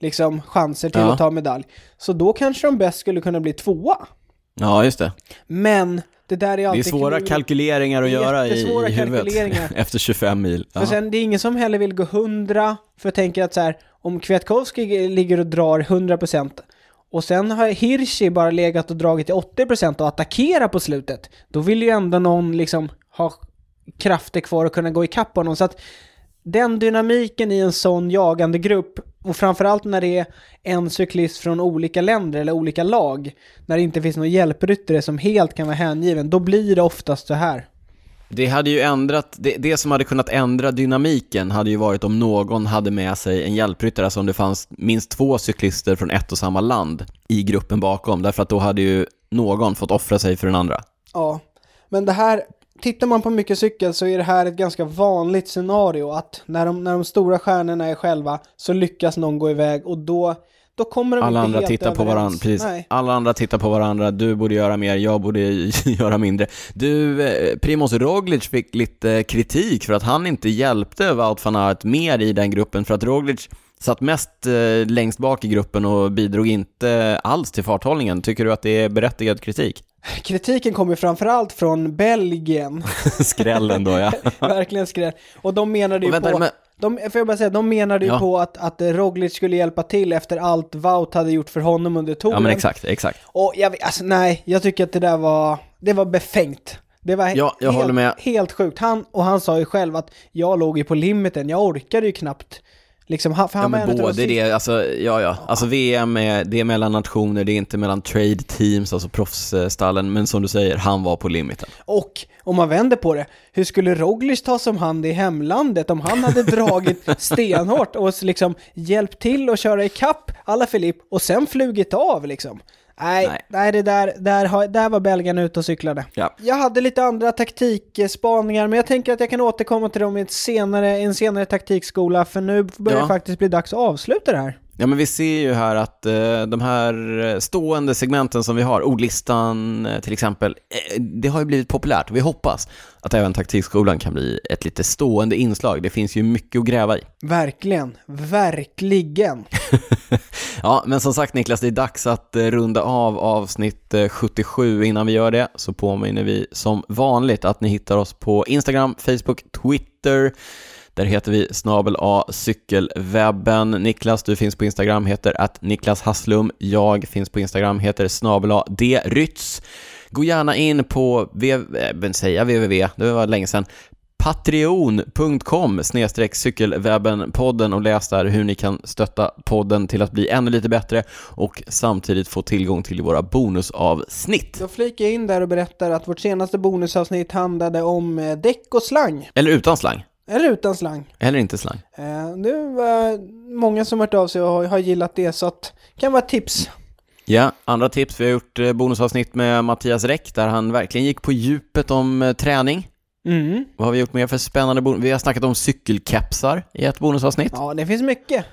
liksom chanser till ja. att ta medalj. Så då kanske de bäst skulle kunna bli tvåa. Ja, just det. Men det där är alltid Det är svåra kul. kalkyleringar att göra i, i huvudet efter 25 mil. För sen, det är ingen som heller vill gå 100, för jag tänker att så här, om Kwiatkowski ligger och drar 100% och sen har Hirschi bara legat och dragit till 80% och attackera på slutet, då vill ju ändå någon liksom ha krafter kvar och kunna gå ikapp honom. Så att den dynamiken i en sån jagande grupp och framförallt när det är en cyklist från olika länder eller olika lag, när det inte finns någon hjälpryttare som helt kan vara hängiven, då blir det oftast så här. Det hade ju ändrat, det, det, som hade kunnat ändra dynamiken hade ju varit om någon hade med sig en hjälpryttare, alltså om det fanns minst två cyklister från ett och samma land i gruppen bakom, därför att då hade ju någon fått offra sig för den andra. Ja, men det här tittar man på mycket cykel så är det här ett ganska vanligt scenario att när de, när de stora stjärnorna är själva så lyckas någon gå iväg och då, då kommer de Alla andra tittar på varandra, precis. Alla andra tittar på varandra, du borde göra mer, jag borde göra mindre. Du, eh, Primoz Roglic fick lite kritik för att han inte hjälpte Wout van Aert mer i den gruppen för att Roglic satt mest eh, längst bak i gruppen och bidrog inte alls till farthållningen. Tycker du att det är berättigad kritik? Kritiken kommer framförallt från Belgien. Skrällen då ja. Verkligen skräll. Och de menade ju vänta, på... Men... De, får jag bara säga, de menade ju ja. på att, att Roglic skulle hjälpa till efter allt Wout hade gjort för honom under touren. Ja men exakt, exakt. Och jag, alltså nej, jag tycker att det där var, det var befängt. Det var ja, jag helt, håller med. helt sjukt. Han, och han sa ju själv att jag låg ju på limiten, jag orkade ju knappt Liksom, för han ja, men både det, alltså, ja, ja. Alltså VM är, det är mellan nationer, det är inte mellan trade teams, alltså proffsstallen, men som du säger, han var på limiten. Och om man vänder på det, hur skulle Roglic ta som hand i hemlandet om han hade dragit stenhårt och liksom hjälpt till att köra i kapp alla Filip och sen flugit av liksom? Nej, nej. nej det där, där, där var belgarna ute och cyklade. Ja. Jag hade lite andra taktikspaningar, men jag tänker att jag kan återkomma till dem i ett senare, en senare taktikskola, för nu börjar ja. det faktiskt bli dags att avsluta det här. Ja, men vi ser ju här att eh, de här stående segmenten som vi har, ordlistan eh, till exempel, eh, det har ju blivit populärt. Vi hoppas att även taktikskolan kan bli ett lite stående inslag. Det finns ju mycket att gräva i. Verkligen, verkligen. ja, men som sagt Niklas, det är dags att runda av avsnitt 77. Eh, Innan vi gör det så påminner vi som vanligt att ni hittar oss på Instagram, Facebook, Twitter, Där heter vi snabel A cykelwebben. Niklas, du finns på Instagram, heter att Niklas Hasslum. Jag finns på Instagram, heter snabel A D Rytz. Gå gärna in på, v- säga www, det var länge sedan, patreon.com cykelwebben-podden och läs där hur ni kan stötta podden till att bli ännu lite bättre och samtidigt få tillgång till våra bonusavsnitt. Då flikar jag in där och berättar att vårt senaste bonusavsnitt handlade om eh, däck och slang. Eller utan slang, Eller utan slang. eller inte slang. Eh, det var många som hört av sig och har, har gillat det så att kan vara ett tips. Ja, andra tips. Vi har gjort eh, bonusavsnitt med Mattias Räck där han verkligen gick på djupet om eh, träning. Mm. Vad har vi gjort mer för spännande bonus? Vi har snackat om cykelkepsar i ett bonusavsnitt. Ja, det finns mycket.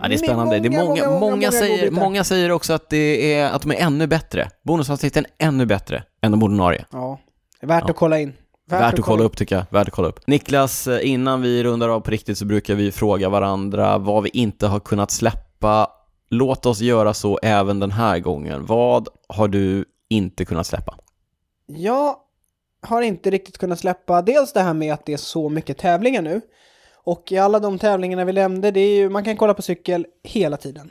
Ja, det är spännande. det är många, många, många, många säger, många säger också att, det är, att de är ännu bättre. Bonusavsnitten är ännu bättre än de ordinarie. Ja, det är värt Ja. att kolla in. Värt, att kolla upp tycker jag. Värt att kolla upp. Niklas, eh, innan vi rundar av på riktigt så brukar vi fråga varandra vad vi inte har kunnat släppa. Låt oss göra så även den här gången. Vad har du inte kunnat släppa? Jag har inte riktigt kunnat släppa dels det här med att det är så mycket tävlingar nu. Och i alla de tävlingarna vi nämnde, det är ju, man kan kolla på cykel hela tiden.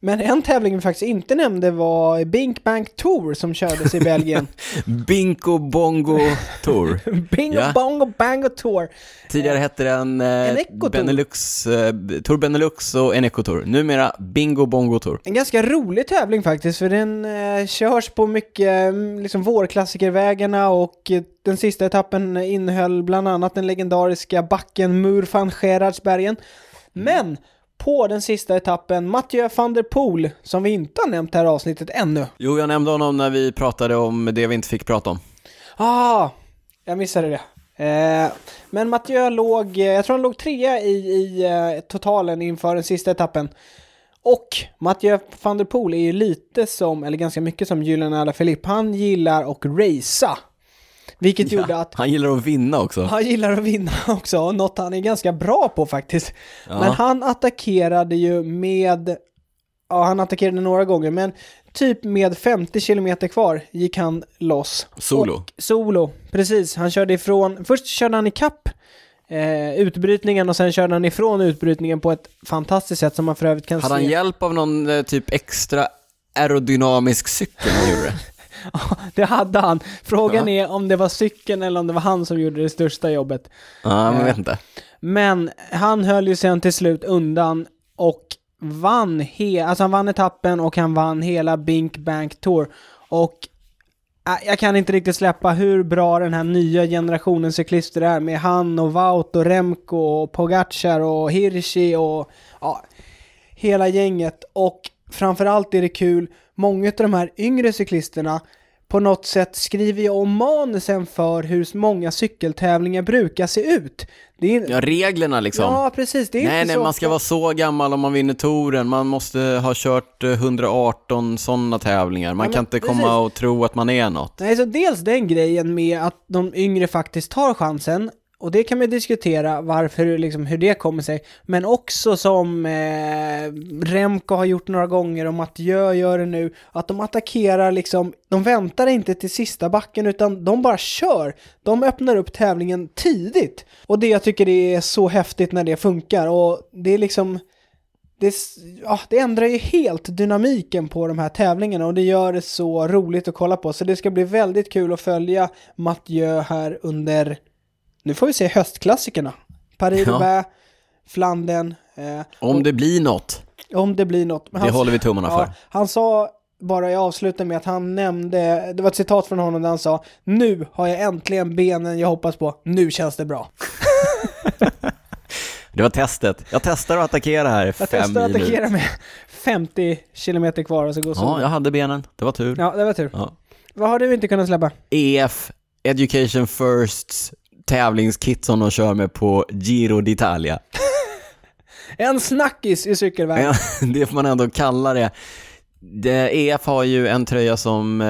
Men en tävling vi faktiskt inte nämnde var Bink Bank Tour som kördes i Belgien. Bingo Bongo Tour. Bingo Ja. Bongo Bango Tour. Tidigare hette den eh, Tour. Benelux, eh, Tour Benelux och Eneco Tour. Numera Bingo Bongo Tour. En ganska rolig tävling faktiskt, för den eh, körs på mycket mm, liksom vårklassikervägarna och eh, den sista etappen innehöll bland annat den legendariska backen Mur van Gerardsbergen. Men på den sista etappen, Mathieu van der Poel, som vi inte har nämnt det här avsnittet ännu. Jo, jag nämnde honom när vi pratade om det vi inte fick prata om. Ah, jag missade det. Eh, men Mathieu låg, eh, jag tror han låg trea i, i eh, totalen inför den sista etappen. Och Mathieu van der Poel är ju lite som, eller ganska mycket som Julian Alaphilippe. Han gillar att racea. Vilket gjorde att Han gillar att vinna också. han gillar att vinna också, något han är ganska bra på faktiskt. Ja. Men han attackerade ju med, ja han attackerade några gånger, men typ med 50 kilometer kvar gick han loss. Solo. Och, solo, precis. Han körde ifrån, först körde han i kapp eh, utbrytningen och sen körde han ifrån utbrytningen på ett fantastiskt sätt som man för övrigt kan Hade han se. hjälp av någon eh, typ extra aerodynamisk cykel han gjorde det? Hade han. Frågan är om det var cykeln eller om det var han som gjorde det största jobbet. Ja, men Eh, jag vet inte. Men han höll ju sen till slut undan och vann, he- alltså han vann etappen och han vann hela Bink Bank Tour. Och äh, jag kan inte riktigt släppa hur bra den här nya generationen cyklister är med han och Wout och Remco och Pogacar och Hirschi och ja, hela gänget. Och framförallt är det kul, många av de här yngre cyklisterna på något sätt skriver ju om manusen för hur många cykeltävlingar brukar se ut. Är, Ja, reglerna liksom. Ja, precis. Det är nej, inte nej, så man ska vara så gammal om man vinner touren. Man måste ha kört eh, 118 sådana tävlingar. Man Ja, kan inte komma precis. och tro att man är något. Nej, så dels den grejen med att de yngre faktiskt tar chansen. Och det kan man diskutera varför, liksom, hur det kommer sig. Men också som eh, Remco har gjort några gånger och Mathieu gör det nu. Att de attackerar liksom, de väntar inte till sista backen utan de bara kör. De öppnar upp tävlingen tidigt. Och det jag tycker det är så häftigt när det funkar. Och det är liksom, det, ja, det ändrar ju helt dynamiken på de här tävlingarna och det gör det så roligt att kolla på. Så det ska bli väldigt kul att följa Mathieu här under, nu får vi se höstklassikerna. Paris-Roubaix, Flandern, eh, Om det blir något, om det blir något. Men det han- håller vi tummarna för. Ja, han sa bara jag avslutar med att han nämnde, det var ett citat från honom där han sa Nu har jag äntligen benen jag hoppas på, nu känns det bra. Det var testet. Jag testar att attackera här Jag testar att attackera med 50 kilometer kvar och så går så. Ja, jag hade benen. Det var tur. Ja, det var tur. Ja. Vad har du inte kunnat släppa? EF, Education Firsts tävlingskit som de kör med på Giro d'Italia. En snackis i cykelvärlden. Ja, det får man ändå kalla det. det. EF har ju en tröja som eh,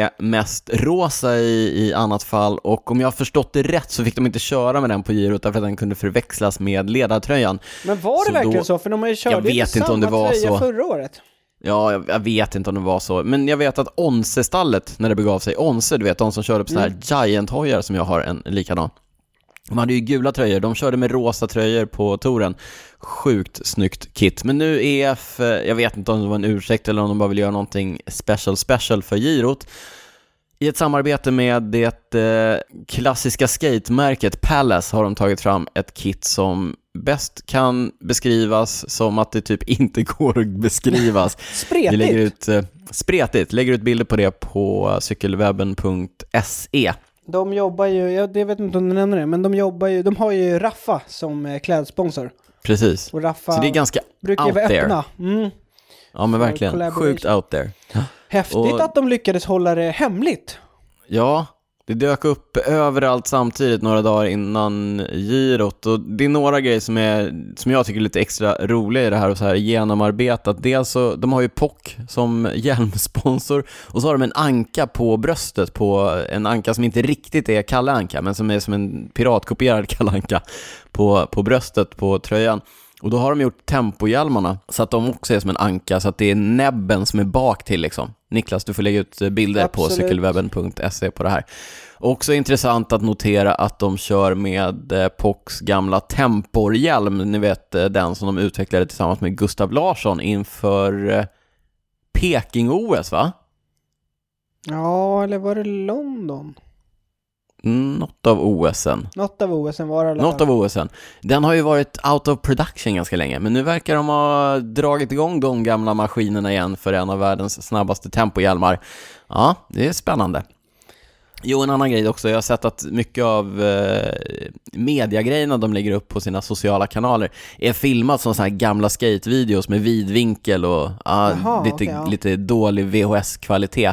är mest rosa i, i annat fall och om jag har förstått det rätt så fick de inte köra med den på girot därför att den kunde förväxlas med ledartröjan. Men var det Så verkligen då- så? För de har ju kört Jag vet inte om det var tröja så. förra året. Ja, jag, jag vet inte om det var så, men jag vet att Onse-stallet, när det begav sig, Onse, du vet, de som kör upp sådana här Giant-hojar som jag har en likadan. De hade ju gula tröjor, de körde med rosa tröjor på touren. Sjukt snyggt kit. Men nu EF, eh, jag vet inte om det var en ursäkt eller om de bara vill göra någonting special special för girot. I ett samarbete med det eh, klassiska skatemärket Palace har de tagit fram ett kit som bäst kan beskrivas som att det typ inte går att beskrivas. Spretigt! Vi lägger ut, eh, spretigt, lägger ut bilder på det på cykelwebben.se. De jobbar ju, jag vet inte om du nämner det, men de jobbar ju, de har ju Raffa som eh, klädsponsor. Precis. Och Raffa Så det är ganska brukar out vara there. öppna. Mm. Ja men verkligen, sjukt out there. Häftigt Och- att de lyckades hålla det hemligt. Ja, det dök upp överallt samtidigt några dagar innan girot och det är några grejer som, är, som jag tycker är lite extra roliga i det här och så här genomarbetat. Dels så, de har ju POC som hjälmsponsor och så har de en anka på bröstet på en anka som inte riktigt är Kalle Anka men som är som en piratkopierad Kalle Anka på, på bröstet på tröjan. Och då har de gjort tempohjälmarna så att de också är som en anka så att det är näbben som är bak till liksom. Niklas, du får lägga ut bilder på Absolut. cykelwebben.se på det här. Också intressant att notera att de kör med eh, POCs gamla Temporhjälm, ni vet eh, den som de utvecklade tillsammans med Gustav Larsson inför eh, Peking-OS va? Ja, eller var det London? Något av OSen. Något av OSen var det i alla Något fall. av OSen. Den har ju varit out of production ganska länge, men nu verkar de ha dragit igång de gamla maskinerna igen för en av världens snabbaste tempohjälmar. Ja, det är spännande. Jo, en annan grej också. Jag har sett att mycket av eh, mediagrejerna de lägger upp på sina sociala kanaler är filmat som så här gamla skatevideos med vidvinkel och ja, Jaha, lite, okej, ja. lite dålig VHS-kvalitet.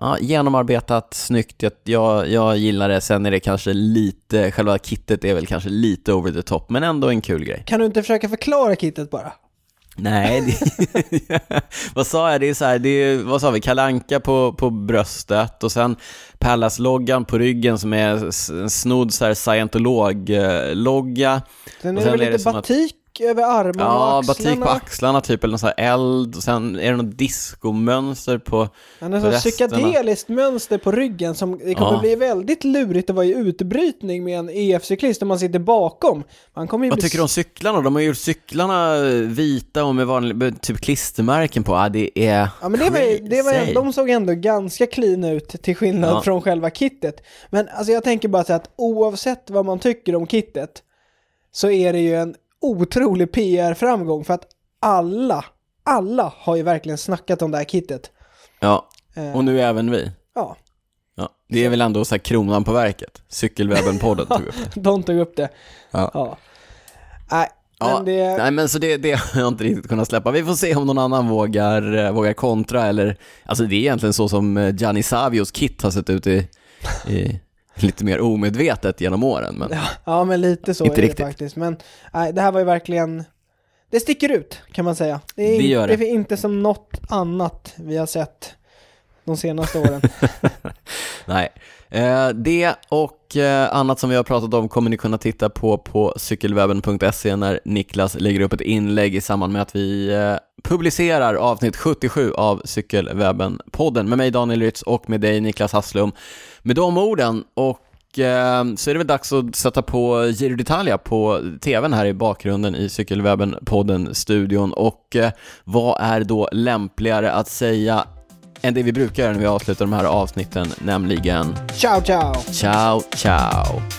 Ja, genomarbetat, snyggt, jag, jag, jag gillar det. Sen är det kanske lite, själva kittet är väl kanske lite over the top, men ändå en kul grej. Kan du inte försöka förklara kittet bara? Nej, det, vad sa jag? Det är så här, det är, vad sa vi, kalanka på, på bröstet och sen Pallas-loggan på ryggen som är en snodd scientolog-logga. Sen Och är väl lite att- batik över armarna Ja, och batik axlarna. på axlarna typ, eller någon så här eld och sen är det något diskomönster på, Han har resterna. psykedeliskt mönster på ryggen som det kommer Ja. bli väldigt lurigt att vara i utbrytning med en EF-cyklist om man sitter bakom. Man kommer ju Vad bli tycker du om cyklarna? De har gjort cyklarna vita och med vanlig, typ klistermärken på. Ja, det är Ja men det var, det var, de såg ändå ganska clean ut till skillnad Ja. från själva kittet. Men alltså jag tänker bara så att oavsett vad man tycker om kittet så är det ju en otrolig PR-framgång för att alla, alla har ju verkligen snackat om det här kittet. Ja, Eh, och nu även vi. Ja, Ja, det är väl ändå så här kronan på verket. Cykelwebben-podden tog upp det. de tog upp det. Ja. Ja. Nej, Ja, men det... Nej men så det, det har jag inte riktigt kunnat släppa. Vi får se om någon annan vågar, eh, vågar kontra eller, alltså det är egentligen så som eh, Gianni Savios kit har sett ut i, i lite mer omedvetet genom åren. Men Ja, ja, men lite så Inte är det riktigt. faktiskt. Men nej, det här var ju verkligen... Det sticker ut, kan man säga. Det är, Det gör det. det är inte som något annat vi har sett de senaste åren. nej. Eh, det och eh, annat som vi har pratat om kommer ni kunna titta på på cykelwebben.se när Niklas lägger upp ett inlägg i samband med att vi eh, publicerar avsnitt 77 av Cykelwebben-podden med mig Daniel Rytz och med dig Niklas Hasslum. Med de orden och så är det väl dags att sätta på Giro d'Italia på tvn här i bakgrunden i Cykelwebben-podden-studion och vad är då lämpligare att säga än det vi brukar göra när vi avslutar de här avsnitten, nämligen ciao, ciao! ciao, ciao.